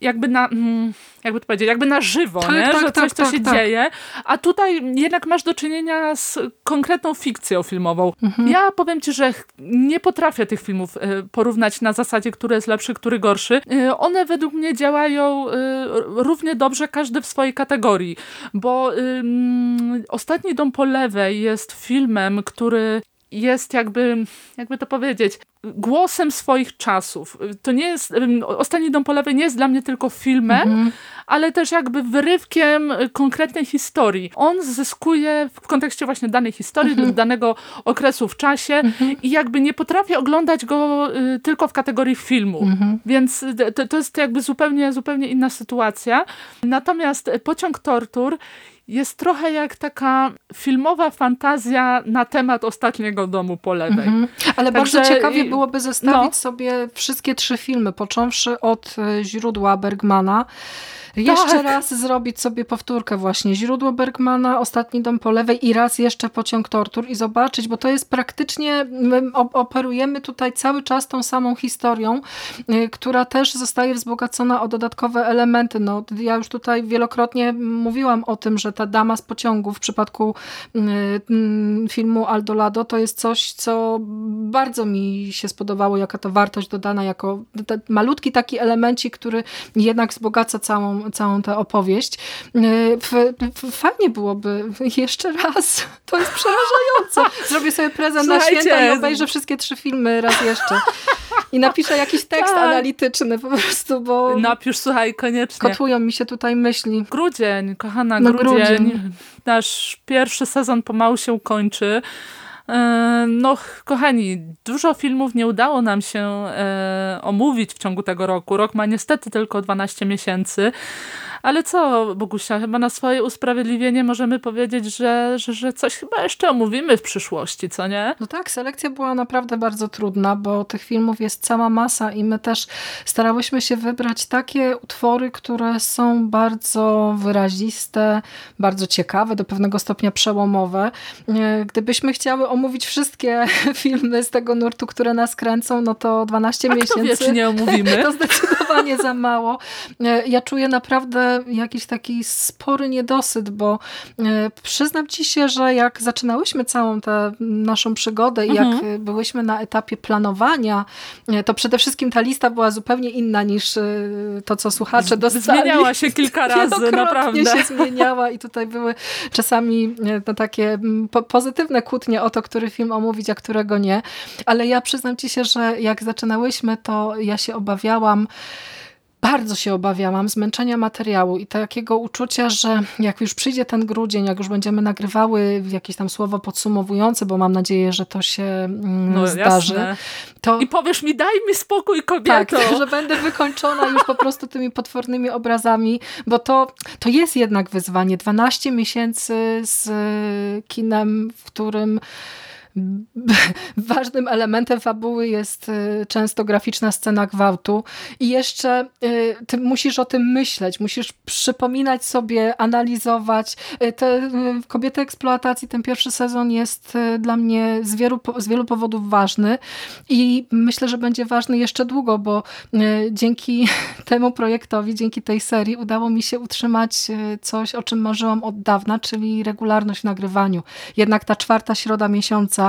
jakby na, mm, jakby to powiedzieć, jakby na żywo, tak, nie? Tak, że coś, tak, co się tak. dzieje, a tutaj jednak masz do czynienia z konkretną fikcją filmową. Mhm. Ja powiem ci, że nie potrafię tych filmów y, porównać na zasadzie, który jest lepszy, który gorszy. Y, one według mnie działają y, równie dobrze, każdy w swojej kategorii, bo Ostatni Dom po lewej jest filmem, który jest jakby, jakby to powiedzieć, głosem swoich czasów. To nie jest, Ostatni Dom po lewej nie jest dla mnie tylko filmem, mhm. ale też jakby wyrywkiem konkretnej historii. On zyskuje w kontekście właśnie danej historii, mhm. danego okresu w czasie mhm. i jakby nie potrafię oglądać go y, tylko w kategorii filmu. Mhm. Więc to, to jest jakby zupełnie, zupełnie inna sytuacja. Natomiast Pociąg Tortur jest trochę jak taka filmowa fantazja na temat ostatniego domu po lewej. Mhm. Ale Także, bardzo ciekawie byłoby zestawić no. sobie wszystkie trzy filmy, począwszy od e, źródła Bergmana, jeszcze tak. raz zrobić sobie powtórkę właśnie. Źródło Bergmana, Ostatni dom po lewej i raz jeszcze Pociąg tortur i zobaczyć, bo to jest praktycznie, my operujemy tutaj cały czas tą samą historią, y, która też zostaje wzbogacona o dodatkowe elementy. No, ja już tutaj wielokrotnie mówiłam o tym, że ta dama z pociągu w przypadku y, mm, filmu Aldolado to jest coś, co bardzo mi się spodobało, jaka to wartość dodana, jako malutki taki elemencik, który jednak wzbogaca całą całą tę opowieść. E, fajnie byłoby jeszcze raz. To jest przerażające. Zrobię sobie prezent Słuchajcie. na święta i obejrzę wszystkie trzy filmy raz jeszcze. I napiszę jakiś tekst tak. analityczny po prostu, bo... Napisz, słuchaj, koniecznie. Kotłują mi się tutaj myśli. Grudzień, kochana, no, grudzień. grudzień. Nasz pierwszy sezon pomału się kończy. No, kochani, dużo filmów nie udało nam się e, omówić w ciągu tego roku. Rok ma niestety tylko 12 miesięcy. Ale co, Bogusia, chyba na swoje usprawiedliwienie możemy powiedzieć, że, że, że coś chyba jeszcze omówimy w przyszłości, co nie? No tak, selekcja była naprawdę bardzo trudna, bo tych filmów jest cała masa i my też starałyśmy się wybrać takie utwory, które są bardzo wyraziste, bardzo ciekawe, do pewnego stopnia przełomowe. E, gdybyśmy chciały omówić wszystkie filmy z tego nurtu, które nas kręcą, no to 12 A miesięcy. Kto wie, czy nie omówimy? to zdecydowanie za mało. E, ja czuję naprawdę jakiś taki spory niedosyt, bo e, przyznam ci się, że jak zaczynałyśmy całą tę naszą przygodę i mhm. jak byłyśmy na etapie planowania, e, to przede wszystkim ta lista była zupełnie inna niż e, to, co słuchacze dostali. Zmieniała się kilka razy, naprawdę. się zmieniała i tutaj były czasami no, takie po pozytywne kłótnie o to, który film omówić, a którego nie. Ale ja przyznam ci się, że jak zaczynałyśmy, to ja się obawiałam, bardzo się obawiałam zmęczenia materiału i takiego uczucia, że jak już przyjdzie ten grudzień, jak już będziemy nagrywały jakieś tam słowo podsumowujące, bo mam nadzieję, że to się mm, no, zdarzy. To... I powiesz mi, daj mi spokój kobieto. Tak, że będę wykończona już po prostu tymi potwornymi obrazami, bo to, to jest jednak wyzwanie. 12 miesięcy z kinem, w którym ważnym elementem fabuły jest y, często graficzna scena gwałtu i jeszcze y, ty musisz o tym myśleć, musisz przypominać sobie, analizować. Y, te Kobiety eksploatacji, ten pierwszy sezon jest dla mnie z wielu, z wielu powodów ważny i myślę, że będzie ważny jeszcze długo, bo dzięki temu projektowi, dzięki tej serii udało mi się utrzymać coś, o czym marzyłam od dawna, czyli regularność w nagrywaniu. Jednak ta czwarta środa miesiąca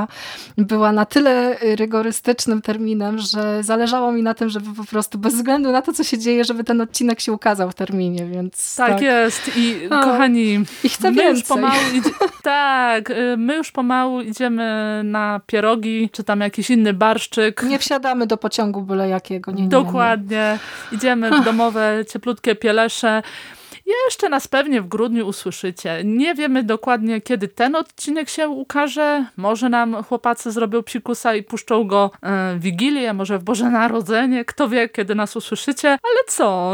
była na tyle rygorystycznym terminem, że zależało mi na tym, żeby po prostu bez względu na to, co się dzieje, żeby ten odcinek się ukazał w terminie, więc tak. tak. jest i o, kochani, i chcę my już pomału idzie, tak, y, my już pomału idziemy na pierogi, czy tam jakiś inny barszczyk. Nie wsiadamy do pociągu byle jakiego. Nie, nie, Dokładnie. Nie. Idziemy w domowe, cieplutkie pielesze. Jeszcze nas pewnie w grudniu usłyszycie. Nie wiemy dokładnie, kiedy ten odcinek się ukaże. Może nam chłopacy zrobią psikusa i puszczą go e, w Wigilię, może w Boże Narodzenie. Kto wie, kiedy nas usłyszycie. Ale co?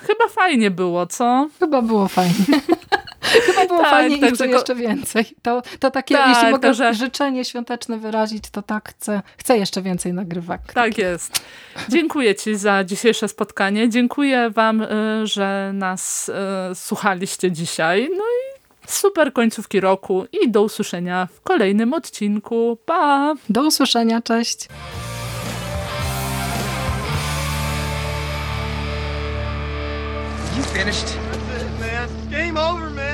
Chyba fajnie było, co? Chyba było fajnie. Chyba było tak, fajnie tak, i chcę jeszcze więcej. To, to takie, tak, jeśli mogę że... życzenie świąteczne wyrazić, to tak chcę, chcę jeszcze więcej nagrywek. Tak jest. Dziękuję Ci za dzisiejsze spotkanie. Dziękuję Wam, y, że nas y, słuchaliście dzisiaj. No i super końcówki roku i do usłyszenia w kolejnym odcinku. Pa! Do usłyszenia, cześć! You finished? That's it, man. Game over, man.